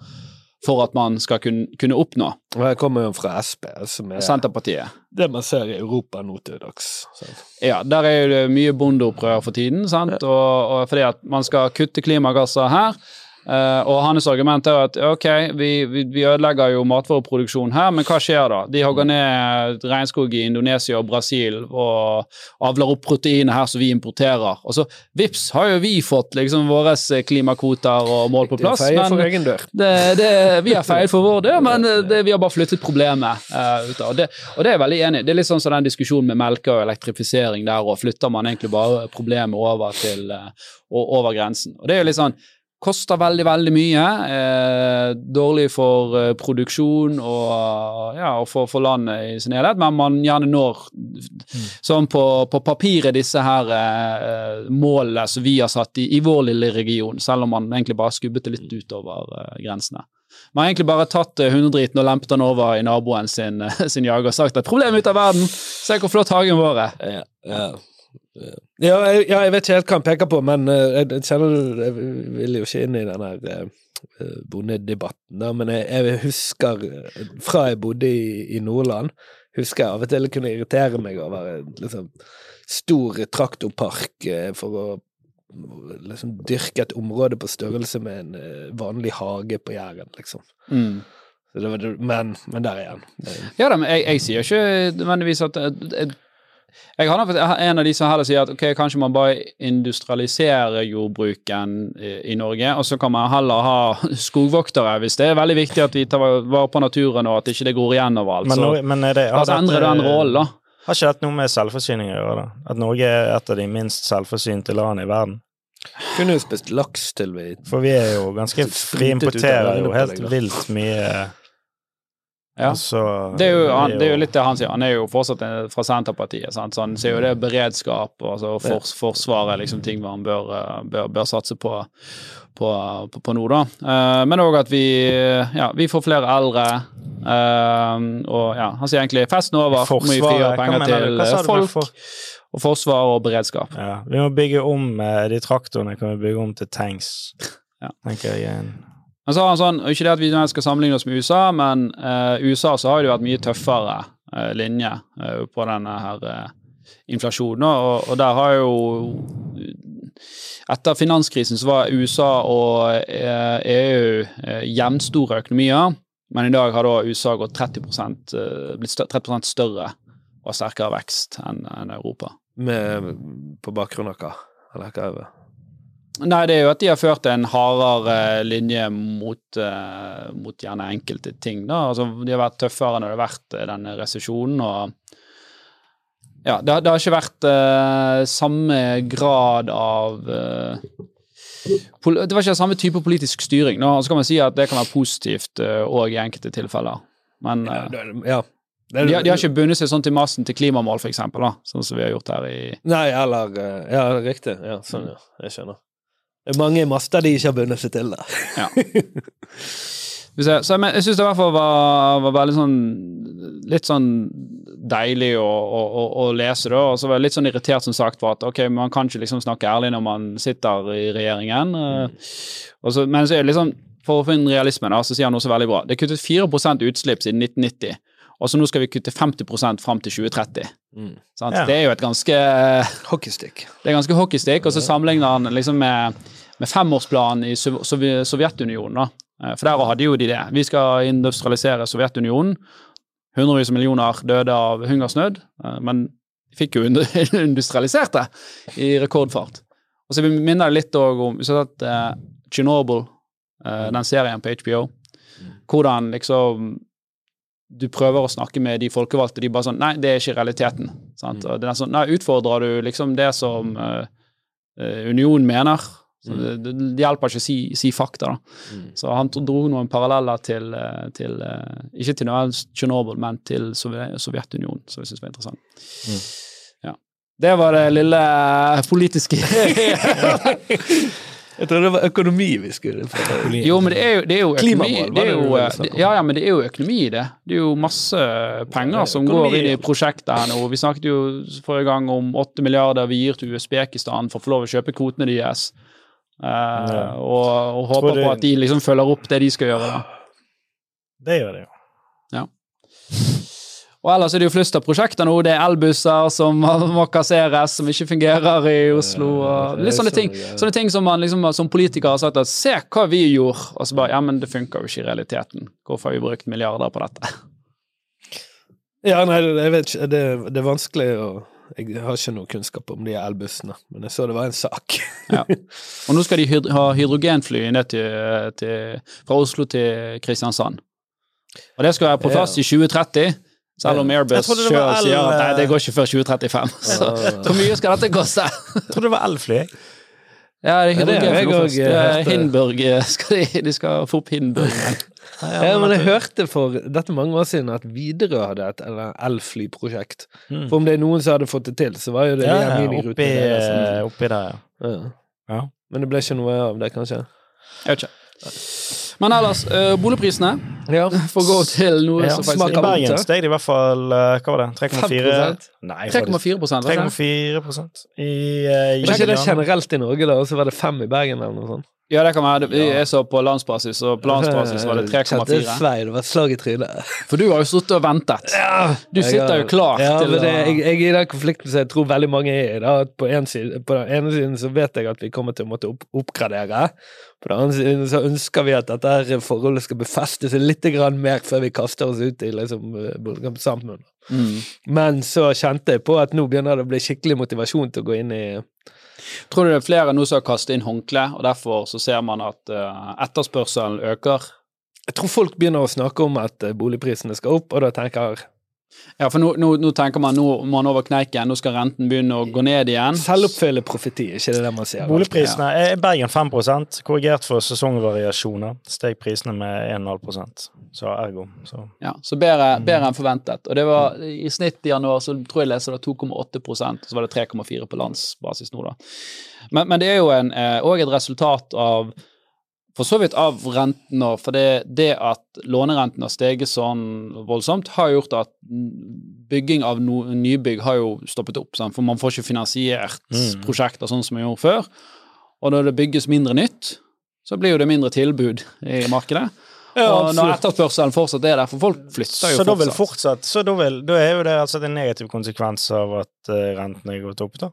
for at man skal kunne, kunne oppnå Og jeg kommer jo fra Sp, som er Senterpartiet. det man ser i Europa nå til dags. sant? Ja, der er jo det mye bondeopprør for tiden, sant? Og, og fordi at man skal kutte klimagasser her. Eh, og hans argument er at ok, vi, vi, vi ødelegger jo matvareproduksjon her, men hva skjer da? De hogger ned regnskog i Indonesia og Brasil og avler opp proteinet her som vi importerer. Og så vips, har jo vi fått liksom våre klimakvoter og mål på plass. Det er for egen dør. det, det, vi har feil for vår dør, men det, vi har bare flyttet problemet uh, ut av. Og det, og det er jeg veldig enig i. Det er litt sånn som den diskusjonen med melke og elektrifisering der, og flytter man egentlig bare problemet over til uh, over grensen. Og det er jo litt sånn Koster veldig, veldig mye. Eh, dårlig for eh, produksjon og, ja, og for, for landet i sin helhet, men man gjerne når sånn på, på papiret disse her eh, målene som vi har satt i, i vår lille region, selv om man egentlig bare skubbet det litt utover eh, grensene. Man har egentlig bare tatt eh, hundedriten og lempet den over i naboen sin, eh, sin jager og sagt at problemet ut av verden, se hvor flott hagen vår er. Ja, ja. Ja, jeg, ja, jeg vet ikke helt hva han peker på, men eh, jeg, jeg kjenner Jeg vil jo ikke inn i den her eh, bondedebatten, da, men jeg, jeg husker eh, fra jeg bodde i, i Nordland, husker jeg av og til kunne irritere meg over en liksom, stor traktorpark eh, for å liksom dyrke et område på størrelse med en eh, vanlig hage på Jæren, liksom. Mm. Så det var, det- men, men der igjen. Ja da, men jeg, jeg sier ikke nødvendigvis at jeg, jeg, har en av de som heller sier at ok, kanskje man bare industrialiserer jordbruken i, i Norge, og så kan man heller ha skogvoktere hvis det er veldig viktig at vi tar vare på naturen og at ikke det går igjen overalt. Men, Så men er det, har det, endre den rollen, da. Har ikke dette noe med selvforsyning å gjøre? da? At Norge er et av de minst selvforsynte landene i verden? kunne jo spist laks til vi For vi er jo ganske Vi ut av importerer jo helt vilt mye Ja. Altså, Det er, jo, han, det er jo litt det han sier. Han er jo fortsatt fra Senterpartiet. Sant? Så han sier jo det er beredskap og altså, for, Forsvaret liksom ting man bør, bør, bør satse på, på, på, på nå, da. Uh, men òg at vi, ja, vi får flere eldre. Uh, og ja, han sier egentlig festen er over. Hvor mye frigjøre Forsvaret, penger til eh, folk for- og forsvar og beredskap. Ja, vi må bygge om de traktorene kan vi bygge om til tanks, Ja. tenker jeg. En- Men så har han sånn, Ikke det at vi skal sammenligne oss med USA, men uh, USA så har det vært mye tøffere uh, linje uh, på denne her inflasjonen. Og, og der har jo Etter finanskrisen så var USA og EU eh, jevnstore økonomier, men i dag har da USA gått 30 eh, blitt stø 30 større og sterkere vekst enn Europa. med, på bakgrunn av hva? Eller hva er det? Nei, det er jo at de har ført en hardere linje mot, uh, mot gjerne enkelte ting. da. Altså, De har vært tøffere når det har vært uh, denne resesjonen. og ja, det, har- det har ikke vært uh, samme grad av uh, Det var ikke samme type politisk styring. Nå så kan man si at det kan være positivt òg i enkelte tilfeller. Men Ja, det- ja. Det de, har- de har ikke bundet seg sånn til massen til klimamål, for eksempel, da, sånn som vi har gjort her i Nei, eller eh, Ja, riktig. Ja, sånn, ja. Jeg skjønner. Det er mange master de ikke har bundet seg til, da. Ja. Så jeg, men, jeg syns det i hvert fall var, var veldig sånn Litt sånn deilig å, å, å, lese, da. Og så var jeg litt sånn irritert, som sagt, for at ok, man kan ikke liksom snakke ærlig når man sitter i regjeringen. Mm. Og så, men så er det liksom For å finne realismen, da, så sier han noe så veldig bra. Det er kuttet 4% utslipp siden 1990. Og så nå skal vi kutte 50% fram til 2030. Mm. Sant? Ja. Det er jo et ganske Hockeystick. det er ganske hockeystick, og så sammenligner han liksom med, med femårsplanen i Sov Sov Sovjetunionen. da. Eh, For der hadde jo de det. Vi skal industrialisere Sovjetunionen. Hundrevis av millioner døde av hungersnød, eh, men de fikk jo industrialisert det i rekordfart. Og så minner det litt om Vi har sett uh, Chernobyl, eh, den serien på HBO, hvordan liksom du prøver å snakke med de folkevalgte, de bare sånn Nei, det er ikke realiteten. Sant? Og det er sånn, nei, Utfordrer du liksom det som eh, unionen mener? Så det, det, det hjelper ikke å si, si fakta, da. Mm. Så han dro noen paralleller til, eh, til eh, Ikke til Tsjernobyl, men til Sovjetunionen, som jeg syns var interessant. Mm. Ja. Det var det lille politiske Jeg tror det var økonomi vi skulle få. Jo, men det er jo, det er jo økonomi. Klimamål, var Det er jo, eh, ja, ja, men det er jo økonomi i det. Det er jo masse penger som går inn i prosjektet her nå. Vi snakket jo forrige gang om åtte milliarder vi gir til Usbekistan for å få lov å kjøpe kvotene deres. Ja. og, og håper det, på at de liksom følger opp det de skal gjøre. da. Det gjør det jo. Og ellers er det jo flust av prosjekter nå. Det er elbusser som må kasseres, som ikke fungerer i Oslo. Og litt sånne ting, sånne ting som man liksom som politiker har sagt at se hva vi gjorde, og så bare ja, men det funker jo ikke i realiteten. Hvorfor har vi brukt milliarder på dette? Ja, nei, jeg vet ikke. Det, det er vanskelig å Jeg har ikke noe kunnskap om de elbussene, men jeg så det var en sak. Ja. Og nå skal de hyd ha hydrogenfly ned til, til, fra Oslo til Kristiansand. Og det skal være på Ja. plass i 2030, selv om Airbus sjøl sier at nei, det går ikke før 2035. Så hvor mye skal dette koste? Jeg trodde det var elfly. jeg. Ja, det er Ja, det har jeg hydrogenfly nå også. Det hørte. Hindenburg eh, skal de, de skal få opp Hindenburg. Ja, men jeg hørte for dette mange år siden at Widerøe hadde et elflyprosjekt. Mm. For om det er noen som hadde fått det til, så var jo det Ja, de her ja, minirutene oppi, der. eh, oppi der, ja. ja. Ja. Men det ble ikke noe av det, kanskje? Jeg vet ikke. Men ellers, øh, boligprisene Ja. får gå til noe Ja, som I faktisk smaker Bergen steg det i hvert fall eh, Hva var det? 3,4 5%? Nei, faktisk 3,4 prosent, var det ikke? 3,4 prosent i uh, Var ikke det generelt i Norge, da? Og så var det 5 i Bergen, eller noe sånt? Ja, det kan være. Vi er så på landsbasis, og på landsbasis var det 3,4. Svei, det var et slag i trynet. For du har jo sittet og ventet. Du sitter jo klar ja, til men det, jeg, jeg er i den konflikten som jeg tror veldig mange er i. at På, en side, på den ene siden så vet jeg at vi kommer til å måtte opp, oppgradere. På den andre siden så ønsker vi at dette forholdet skal befeste seg litt mer før vi kaster oss ut i liksom, sammen. Mm. Men så kjente jeg på at nå begynner det å bli skikkelig motivasjon til å gå inn i Tror du det er flere nå som har kastet inn håndkle, og derfor så ser man at uh, etterspørselen øker? Jeg tror folk begynner å snakke om at eh, boligprisene skal opp, og da tenker Ja, for nå, nå, nå tenker man nå må han over kneiken, nå skal renten begynne å gå ned igjen. Selvoppfyllende profeti, ikke det der man sier? Boligprisene er i Bergen 5 korrigert for sesongvariasjoner. Steg prisene med 1,5 så ergo. Så. Ja, så bedre, bedre enn forventet. Og det var i snitt i januar så tror jeg leser det 2,8 og så var det 3,4 på landsbasis nå, da. Men, men det er jo òg et resultat av for så vidt av rentene, for det, det at lånerenten har steget sånn voldsomt, har gjort at bygging av no, nybygg har jo stoppet opp. Sant? For man får ikke finansiert Mm. prosjekter sånn som man gjorde før. Og når det bygges mindre nytt, så blir jo det mindre tilbud i markedet. og når etterspørselen fortsatt er der, for folk flytter jo Så da fortsatt. fortsatt Så da, vil, da er jo det altså en negativ konsekvens av at uh, rentene er gått opp, da?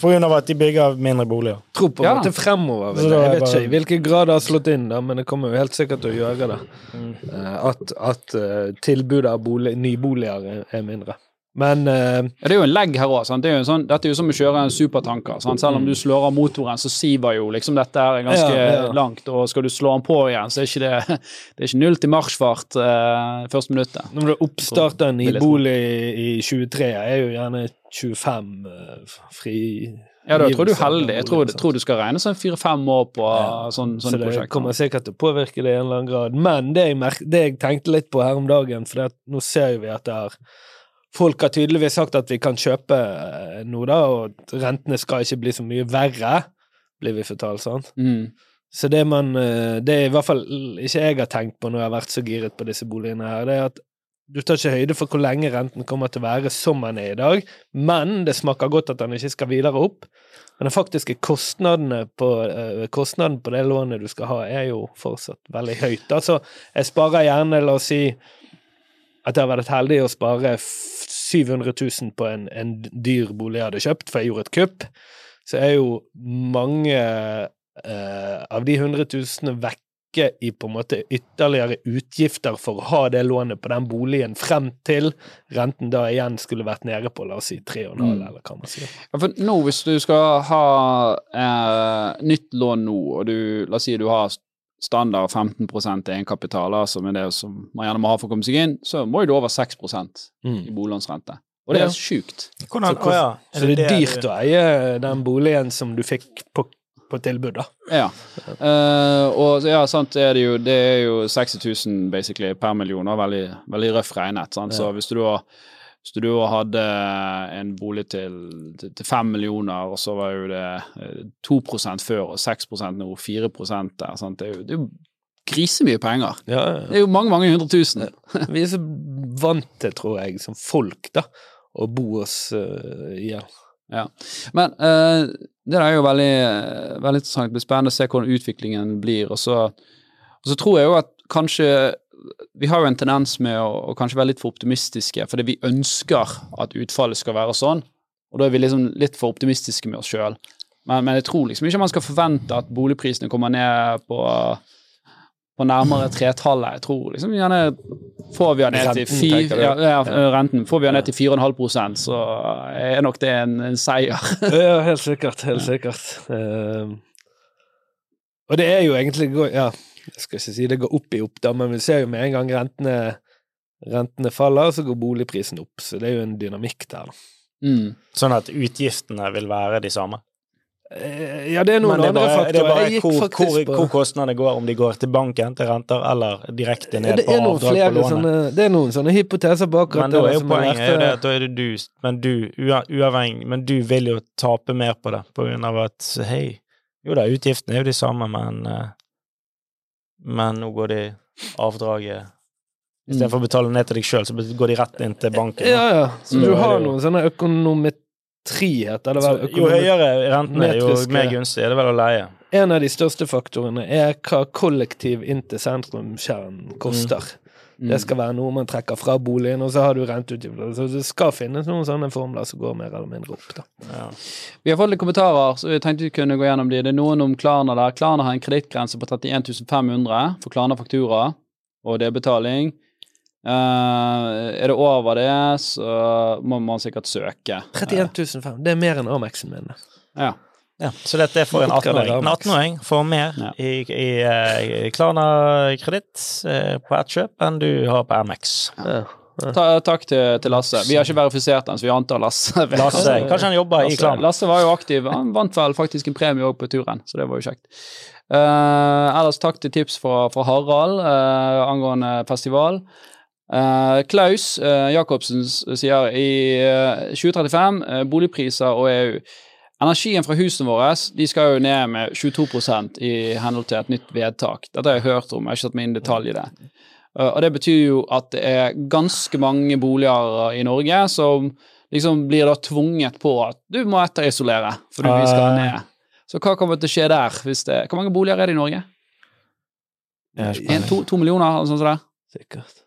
For grunn av at de bygger mindre boliger. Tro på Ja. en måte fremover. Jeg. vet bare- ikke i hvilken grad det har slått inn, da, men det kommer jo helt sikkert til å gjøre det. Mm. Eh, At, at eh, tilbudet av bolig, nyboliger er, er mindre. Men uh, ja, Det er jo en legg her òg. Det sånn, dette er jo som å kjøre en supertanker. Sant? Selv om du slår av motoren, så siver jo liksom dette er ganske ja, ja. langt. Og skal du slå den på igjen, så er ikke det, det er ikke null til marsjfart uh, første minuttet. Når du oppstarter en nybolig i 23, er jo gjerne 25 uh, fri ja, da tror du heldig. Jeg tror, tror, du skal regne sånn fire-fem år på ja, sånn, sånn så det kommer sikkert til å påvirke det i en eller annen grad. Men det jeg, det jeg tenkte litt på her om dagen, for det, nå ser vi at det er Folk har tydeligvis sagt at vi kan kjøpe eh, noe, da, og rentene skal ikke bli så mye verre, blir vi fortalt, sant? Mm. Så det man eh, Det er i hvert fall ikke jeg har tenkt på når jeg har vært så giret på disse boligene her, det er at du tar ikke høyde for hvor lenge renten kommer til å være som den er i dag, men det smaker godt at den ikke skal videre opp. Men den faktiske kostnadene på, uh, kostnaden på det lånet du skal ha, er jo fortsatt veldig høyt. Altså, jeg sparer gjerne, la oss si, at jeg har vært heldig å spare 700 000 på en, en, dyr bolig jeg hadde kjøpt, for jeg gjorde et kupp, så er jo mange uh, av de 100 000 vekke i på en måte ytterligere utgifter for å ha det lånet på den boligen frem til renten da igjen skulle vært nede på la oss si 3,5, mm. eller hva man sier. Ja, for nå, hvis du skal ha eh, nytt lån nå, og du, la oss si du har standard 15% egenkapital, som er det som man gjerne må ha for å komme seg inn, så må du over 6 mm. i boliglånsrente. Og det er sjukt. Hvordan, så, å, ja. så, det er dyrt å eie den boligen som du fikk på på tilbud, da. Ja. Uh, og ja, sant, det er det jo, det er jo 60 000 basically per million, veldig, veldig røft regnet. Sant? Så hvis du da hvis du hadde en bolig til, til, til 5 millioner, og så var jo det 2 eh, før og 6 nå, 4 der, sant? Det er jo, det er jo grisemye penger. Ja, ja. Det er jo mange, mange hundre tusen. Vi er så vant til, tror jeg, som folk, da, å bo oss uh, i ja. Ja. Men uh, det er jo veldig, veldig, interessant. Det blir spennende å se hvordan utviklingen blir. Og så, og så tror jeg jo at kanskje Vi har jo en tendens med å, å kanskje være litt for optimistiske, fordi vi ønsker at utfallet skal være sånn. Og da er vi liksom litt for optimistiske med oss sjøl. Men, men, jeg tror liksom ikke man skal forvente at boligprisene kommer ned på på nærmere tretallet. Jeg tror liksom gjerne får vi den ned til fire, ja, ja, renten. Får vi den ned til 4,5% så er nok det en, en seier. ja, helt sikkert. Helt sikkert. Uh, og det er jo egentlig Ja, jeg skal ikke si det går opp i opp, da, men vi ser jo med en gang rentene, rentene faller, så går boligprisen opp. Så det er jo en dynamikk der. Mm. Sånn at utgiftene vil være de samme? Eh, ja, det er noen andre faktorer. Det er bare hvor, hvor, hvor, kostnadene går, om de går til banken, til renter, eller direkte ned på avdrag på lånet. Sånne, det er noen sånne hypoteser bak men da er jo poenget er det at da er det du, men du, uavhengig, men du vil jo tape mer på det, på grunn av at hei, jo da, utgiftene er jo de samme, men eh, men nå går de avdraget Istedenfor å betale ned til deg sjøl, så går de rett inn til banken. Ja, ja. Så du har noen sånne økonometri frihet. Eller vel, jo høyere rentene, jo mer gunstig er det vel å leie. En av de største faktorene er hva kollektiv inn til sentrumskjernen koster. Mm. Mm. Det skal være noe man trekker fra boligen, og så har du renteutgifter. Så det skal finnes noen sånne formler som går mer eller mindre opp. da. Ja. Vi har fått litt kommentarer, så vi tenkte vi kunne gå gjennom de. Det er noen om Klarna der. Klarna har en kredittgrense på 31 500 for Klarna faktura og det er betaling. Uh, er det over det, så må man sikkert søke. 31 500. Det er mer enn Amexen min. Ja. Ja. Så dette er for en 18-åring. En 18-åring får mer ja. i, i, i Klarna kreditt uh, på ett kjøp enn du har på Amex. Ja. Ta, takk til, til, Lasse. Vi har ikke verifisert den, så vi antar Lasse. Lasse Kanskje han jobber Lasse, i Klarna. Lasse var jo aktiv. Han vant vel faktisk en premie òg på turen, så det var jo kjekt. Uh, ellers takk til tips fra, fra Harald angående festival. Uh, Klaus uh, Jacobsen sier i uh, 2035 boligpriser og EU Energien fra husene våre de skal jo ned med 22% i henhold til et nytt vedtak. Dette har jeg hørt om, jeg har ikke satt meg inn i detalj i det. og det betyr jo at det er ganske mange boliger i Norge som liksom blir da tvunget på at du må etterisolere fordi vi skal ah. ned. Så hva kommer til å skje der? Hvis det, hvor mange boliger er det i Norge? En, to, to millioner, eller sånt Der? Sikkert.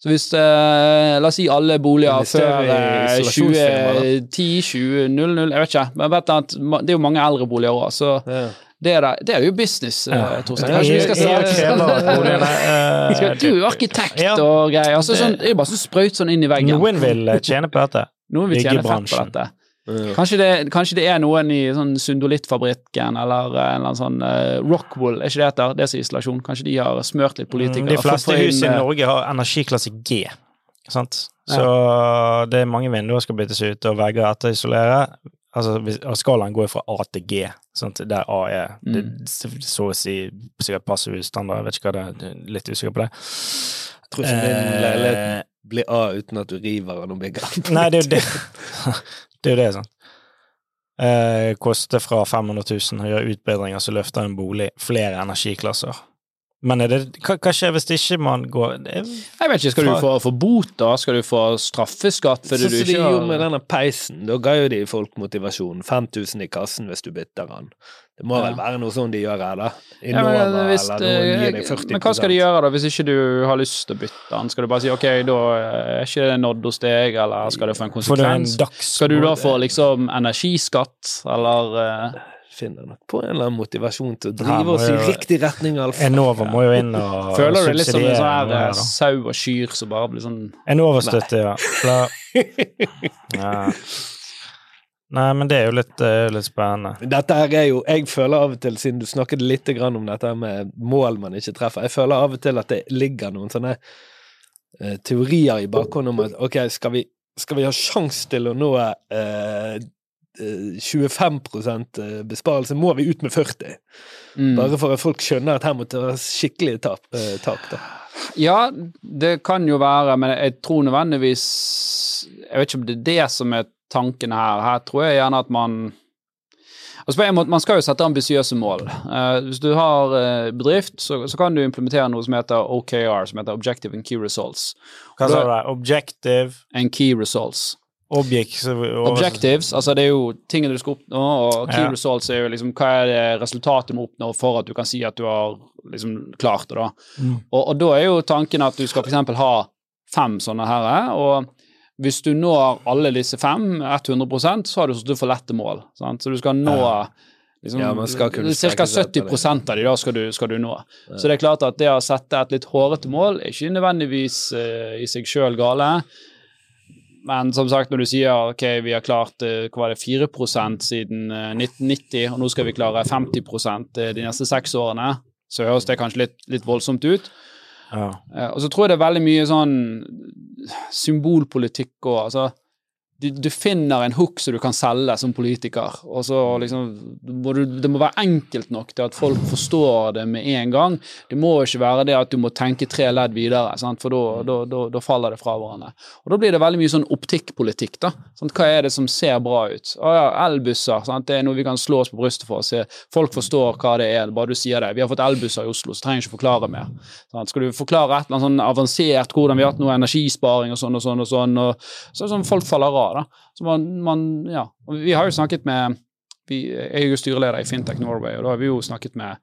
Så hvis eh, La oss si alle boliger før eh, 2010, 2000, jeg vet ikke. Men vet at det er jo mange eldre boliger òg, så ja. Det er, det, det er jo business, eh. Torstein. Kanskje vi skal boligene, eh, Du er arkitekt Ja. og greier. Altså, sånn, det er jo bare sånn sprøyt sånn inn i veggen. Noen vil eh, tjene på dette. Noen vil tjene fett på dette. Ja. Kanskje det, kanskje det er noen i sånn Sundolittfabrikken eller eh, en eller annen sånn uh, Rockwool, er ikke det heter? Det som er isolasjon. Kanskje de har smørt litt politikere. Mm, De fleste inn, hus i eh, Norge har energiklasse G. Sant? Så det er mange vinduer skal byttes ut, og vegger etterisolere. Altså, skalaen går fra A til G, sant? der A er det, Mm. så å si sikkert passivhusstandard, jeg vet ikke hva det er, litt usikker på det. Jeg tror ikke din leilighet blir A uten at du river den og bygger den. Nei, det er jo det. det er jo det, sant. Eh, koster fra 500 000 å gjøre utbedringer som løfter en bolig flere energiklasser. Men er det, hva, hva skjer hvis ikke man går det Jeg vet ikke, skal du få, få bot da? Skal du få straffeskatt fordi Sånn du som de ikke gjorde med denne peisen. Da ga jo de folk motivasjon. 5000 i kassen hvis du bytter den. Det må vel være noe sånn de gjør her, da? ja, men, Innova hvis, eh, 40 men hva skal de gjøre da, hvis ikke du har lyst til å bytte den? Skal du bare si ok, da er ikke det nådd hos deg, eller skal det få en konsekvens? en? Skal du da få liksom energiskatt, eller eh, Finner nok på en eller annen motivasjon til å drive oss i riktig retning, Alf. Enova må jo inn og Føler du deg litt som en subsidiere sånn her eh, sau og kyr som bare blir sånn Enova-støtte, ja. Ja. Nei, men det er jo litt, det er jo litt spennende. Dette her er jo Jeg føler av og til, siden du snakket litt grann om dette med mål man ikke treffer, jeg føler av og til at det ligger noen sånne eh, teorier i bakhånd om at ok, skal vi, skal vi ha sjanse til å nå eh, 25% besparelse, må vi ut med 40. mm. Bare for at folk skjønner at her må det være skikkelig tap. Eh, tap da. Ja, det kan jo være, men jeg tror nødvendigvis Jeg vet ikke om det er det som er tanken her. Her tror jeg gjerne at man Altså på en måte, Man skal jo sette ambisiøse mål. Uh, hvis du har uh, bedrift, så, så kan du implementere noe som heter OKR, som heter Objective and Key Results. Hva sa du der? Objective, And Key Results. Object Objectives, altså det er jo tingene du skal oppnå, og key Ja. results er jo liksom hva er det resultatet du må oppnå for at du kan si at du har liksom klart det, da. Mm. Og, og da er jo tanken at du skal f.eks. ha fem sånne her, og hvis du når alle disse fem, 100% så har du sittet for lette mål. Sant? Så du skal nå liksom, Ja, man Ca. strekke seg 70 av de da skal du, skal du nå. Så det er klart at det å sette et litt hårete mål er ikke nødvendigvis uh, i seg sjøl gale. Men som sagt, når du sier ok, vi har klart eh, hva var det, 4 siden eh, 1990, og nå skal vi klare 50 eh, de neste seks årene, så høres det kanskje litt, litt voldsomt ut. Ja. Eh, og så tror jeg det er veldig mye sånn symbolpolitikk og altså du, du finner en hook som du kan selge som politiker, og så liksom må du, Det må være enkelt nok til at folk forstår det med en gang. Det må ikke være det at du må tenke tre ledd videre, sant? for da- faller det fra hverandre. Og Da blir det veldig mye sånn optikkpolitikk. da. Sant? Hva er det som ser bra ut? Å ja, elbusser. Sant? Det er noe vi kan slå oss på brystet for. Se. Folk forstår hva det er, bare du sier det. Vi har fått elbusser i Oslo, så trenger jeg ikke forklare mer. Sant? Skal du forklare et eller annet sånn avansert hvordan vi har hatt noe energisparing og sånn og sånn, og sånn, og så er det sånn folk faller av. da. Så man, man ja. Og vi har jo snakket med vi, Jeg er jo styreleder i Fintech Norway, og da har vi jo snakket med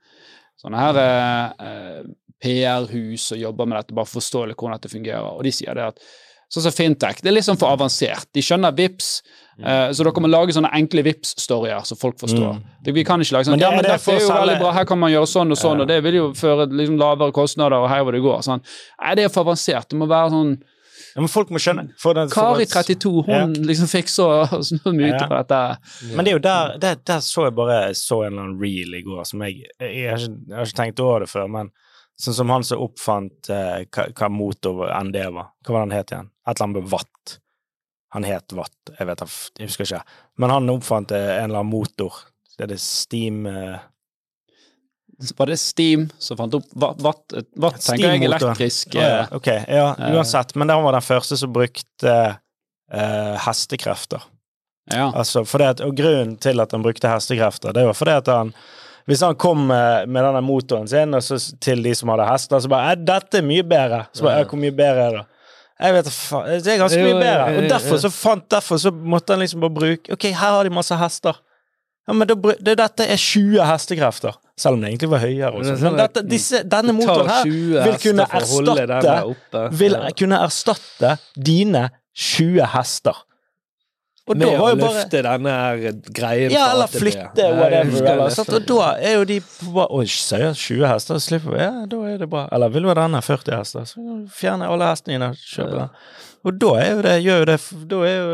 sånne her eh, PR-hus og jobber med dette, bare for forstå litt hvordan dette fungerer. Og de sier det at Sånn som Fintech, det er litt sånn for avansert. De skjønner VIPs, eh, så dere må lage sånne enkle VIPs-storyer som folk forstår. Mm. Det, vi kan ikke lage sånn Men det- Ja, men det er jo veldig bra, her kan man gjøre sånn og sånn, Ja. og det vil jo føre liksom lavere kostnader, og her hvor det går. Sånn. Nei, det er for avansert. Det må være sånn Ja, men folk må skjønne den, Kari 32, hun liksom fikk så, så mye ut Ja. av dette. Men det er jo der, der, der så jeg bare så en eller annen reel i går som jeg Jeg har ikke, jeg har ikke tenkt over det før, men sånn som han som oppfant eh, hva, hva motor ND var. Hva var det han het igjen? Et eller annet med watt. Han het Watt, jeg vet jeg husker ikke. Men han oppfant eh, en eller annen motor. Det er det Steam eh, Var det Steam som fant opp Watt? Watt, tenker jeg elektrisk Å, ja, eh, Ok, ja, eh, uansett. Men han var den første som brukte eh, hestekrefter. Ja. Altså, at, og grunnen til at han brukte hestekrefter, det var fordi at han hvis han kom med, med denne motoren sin og så til de som hadde hester, så bare «Eh, 'Dette er mye bedre.' Så bare, 'Hvor mye bedre er det?' Jeg vet faen. Det er ganske mye bedre. Og derfor så fant Derfor så måtte han liksom bare bruke Ok, her har de masse hester. Ja, men det, det, dette er 20 hestekrefter. Selv om det egentlig var høyere. Også. Men sånn dette, disse, denne motoren her vil kunne erstatte vil kunne erstatte dine 20 hester. Og Med å løfte denne her greien Ja, eller flytte, whatever. Eller. Og da er jo de bare Oi, sier 20 hester? Slipper vi? Ja, da er det bra. Eller vil du ha denne? 40 hester? Så fjerner alle hestene dine og kjøper den. Og da er jo det, gjør jo det Da jo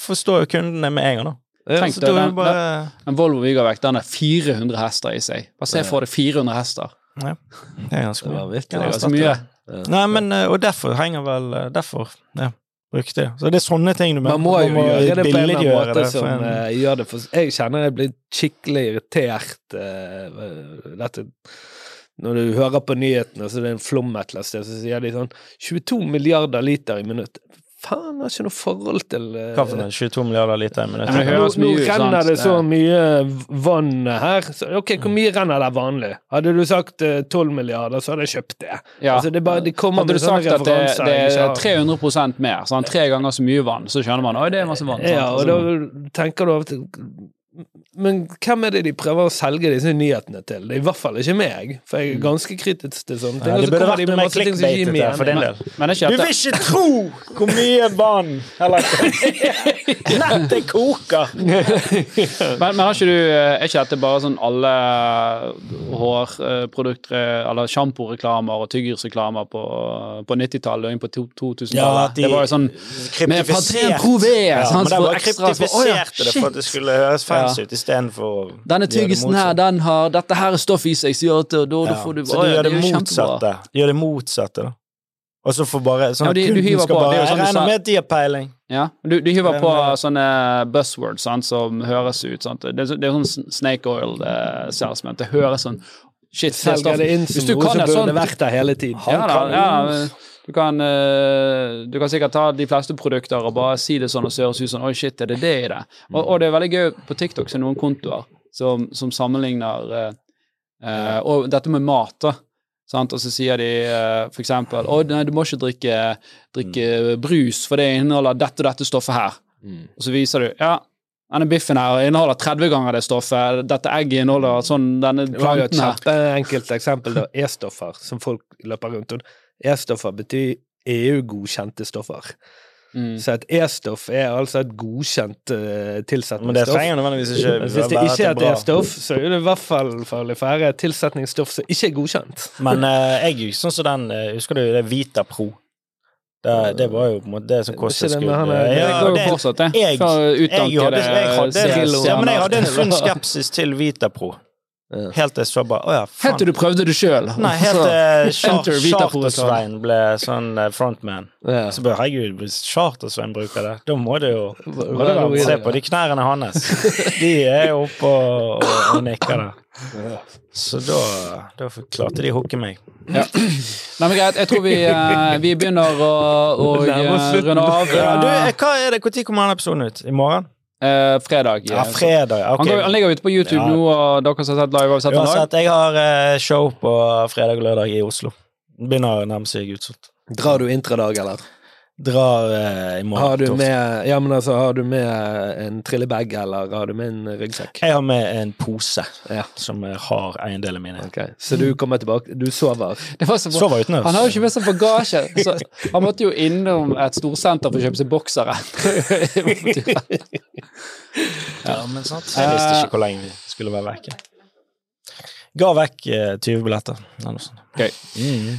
Forstår jo kundene med en gang, da. Tenk deg den, bare En Volvo Vigavec den er 400 hester i seg. Bare se for deg 400 hester. Det er ganske Det mye. Det er ganske mye. Nei, men eh, Og derfor henger vel eh, Derfor ja, brukte. Så det er sånne ting du Man må jo gjøre det på en eller annen måte som en- eh, gjør det for Jeg kjenner jeg blir skikkelig irritert uh, dette når du hører på nyhetene, så det er en flom et eller annet sted, så sier de sånn 22 milliarder liter i minutt. Faen, jeg har ikke noe forhold til uh, Hva for noe? 22 milliarder liter i minuttet? nå, nå renner det så mye vann her. Så, ok, hvor mye renner det vanlig? Hadde du sagt uh, 12 milliarder, så hadde jeg kjøpt det. Ja. Altså, det bare, det kommer Hadde du med sånne sagt at det, det er har. 300 mer, sånn, tre ganger så mye vann, så skjønner man at det er masse vann. sant? Ja, og da tenker du av og til Men hvem er det de prøver å selge disse nyhetene til? Det er i hvert fall ikke meg, for jeg er ganske kritisk til sånne ting. Ja, det burde vært de med mer masse ting som gir for din mening. del. men Du vil ikke tro hvor mye vann Eller nettet koker! Men, men har ikke du, eh, er ikke dette bare sånn alle hårprodukter eller sjamporeklamer og tyggisreklamer på, på 90-tallet og inn på 2000-tallet? det var jo sånn med Patren Prové, Ja, men de var ekstra så- ja, det for at det skulle høres fancy ut istedenfor Denne tyggisen her, den har dette her er stoff i seg, så gjør at da, da Ja, får du så de ja, gjør det, det motsatte. Gjør det motsatte, da. Og så får bare sånn Ja, de- du kunden hiver skal på, det bare er jo sånn du Jeg regner sa- med at de har peiling. Ja, du, du hiver på eh, sånne buzzwords sant, som høres ut. Sant? Det, det er sånn snake oil salesman. Det høres sånn Shit, det er. Selger det inn Hvis som du noe kan som sånn burde vært der hele tiden. Ja, da, ja, du kan, eh, du kan sikkert ta de fleste produkter og bare si det sånn og så høres ut sånn Oi, shit, er det det i det? Og, og det er veldig gøy på TikTok så er det noen kontoer som, som sammenligner eh, eh, Og dette med mat, da. Sant? Og så sier de eh, for eksempel Å, nei, du må ikke drikke, drikke brus, for det inneholder dette og dette stoffet her. Og så viser du Ja, denne biffen her inneholder 30 ganger det stoffet. Dette egget inneholder sånn denne Det var jo et enkelt her. eksempel, da. E-stoffer, som folk løper rundt. om. E-stoffer betyr EU-godkjente stoffer. Mm. Så et E-stoff er altså et godkjent uh, Men det tilsetningsstoff. trenger nødvendigvis ikke Hvis det ikke er et. E-stoff, så er det i hvert fall farlig for er et tilsetningsstoff som ikke er godkjent. Men uh, jeg sånn som den eh, Husker du det Vita Pro? Det, det var jo på en måte det som kostet skudd. Ja, er- Det går jo fortsatt, det. jeg- jeg, jeg hadde, jeg hadde, ja, men jeg hadde en sunn skepsis til Vita Pro. Helt til jeg så bare Å ja, Helt til du prøvde det sjøl. Nei, helt til Charter-Svein ble sånn eh, frontman. Yeah. Så bare, herregud, hvis Charter-Svein bruker det, da må det jo må det være, Se på de knærne hans. De er jo oppe og, og, og nikker der. Så da, da klarte de å hooke meg. Ja. Nei, men greit, jeg tror vi, eh, vi begynner å, å eh, runde av. Ja, du, hva er det, Når kommer denne episoden ut? I morgen? Eh, fredag. Ja, fredag. Han, Ok. går, han ligger ute på YouTube Ja. nå, og dere som har sett live, har sett. Uansett, jeg har eh, show på fredag og lørdag i Oslo. Begynner å nærme seg utsolgt. Drar du intradag, eller? Drar eh, i morgen. Har du med, ja, men altså, har du med en trillebag, eller har du med en ryggsekk? Jeg har med en pose Ja. som eh, har eiendelene mine. Okay. Så du kommer tilbake Du sover? Det var så bra. Sover utendørs. Han har jo ikke med seg bagasje, så han måtte jo innom et storsenter for å kjøpe seg boksere. Ja, men sant. Jeg visste ikke hvor lenge vi skulle være vekke. Ga vekk eh, 20 billetter. eller noe sånt. Okay. Mm.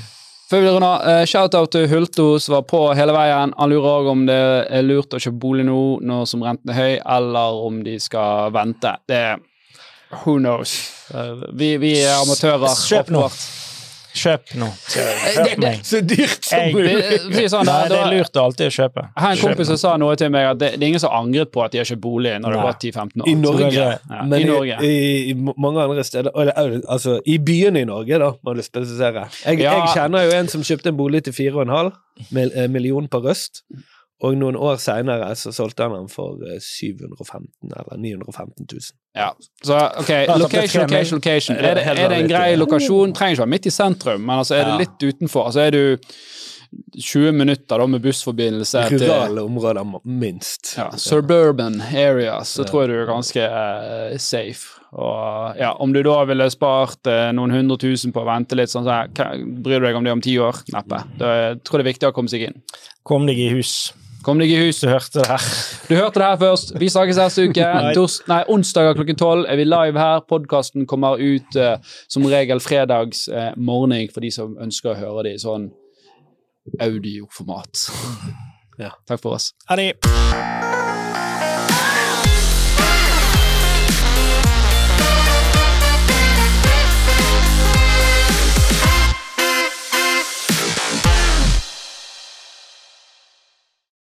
Før vi runder eh, shout-out til Hulto som var på hele veien. Han lurer òg om det er lurt å kjøpe bolig nå, nå som renten er høy, eller om de skal vente. Det er Who knows? Vi, vi er amatører. Kjøp nå. Kjøp nå. Kjøp meg. Så dyrt som mulig! Det, sånn, Nei, det er lurt å alltid kjøpe. jeg har en kompis som sa noe til meg at det, det er ingen som angret på at de har kjøpt bolig når det var 10-15 år. I Norge. Ja, Men I Norge. i, i mange andre steder eller, Altså, i byene i Norge, da, må du spesifisere. Jeg, Ja. jeg kjenner jo en som kjøpte en bolig til 4,5 mil, eh, million på Røst. Og noen år seinere så solgte han den for eh, 715 eller 915 000. Ja. Så ok, location, location, location. Er det, er det en grei lokasjon? Trenger ikke være midt i sentrum, men altså er det litt utenfor. Altså er du 20 minutter da med bussforbindelse til Rurale områder, minst. ja, suburban areas, så tror jeg du er ganske uh, safe. Og ja, om du da ville spart uh, noen hundre tusen på å vente litt sånn, så bryr du deg om det om ti år? Neppe. Da jeg tror det er viktig å komme seg inn. Kom deg i hus. Kom deg i hus. Du hørte det her. Du hørte det her først. Vi snakkes neste uke. Tors nei, onsdager klokken tolv er vi live her. Podkasten kommer ut uh, som regel fredags uh, morgen for de som ønsker å høre det i sånn audioformat. Ja. Takk for oss. Ha det.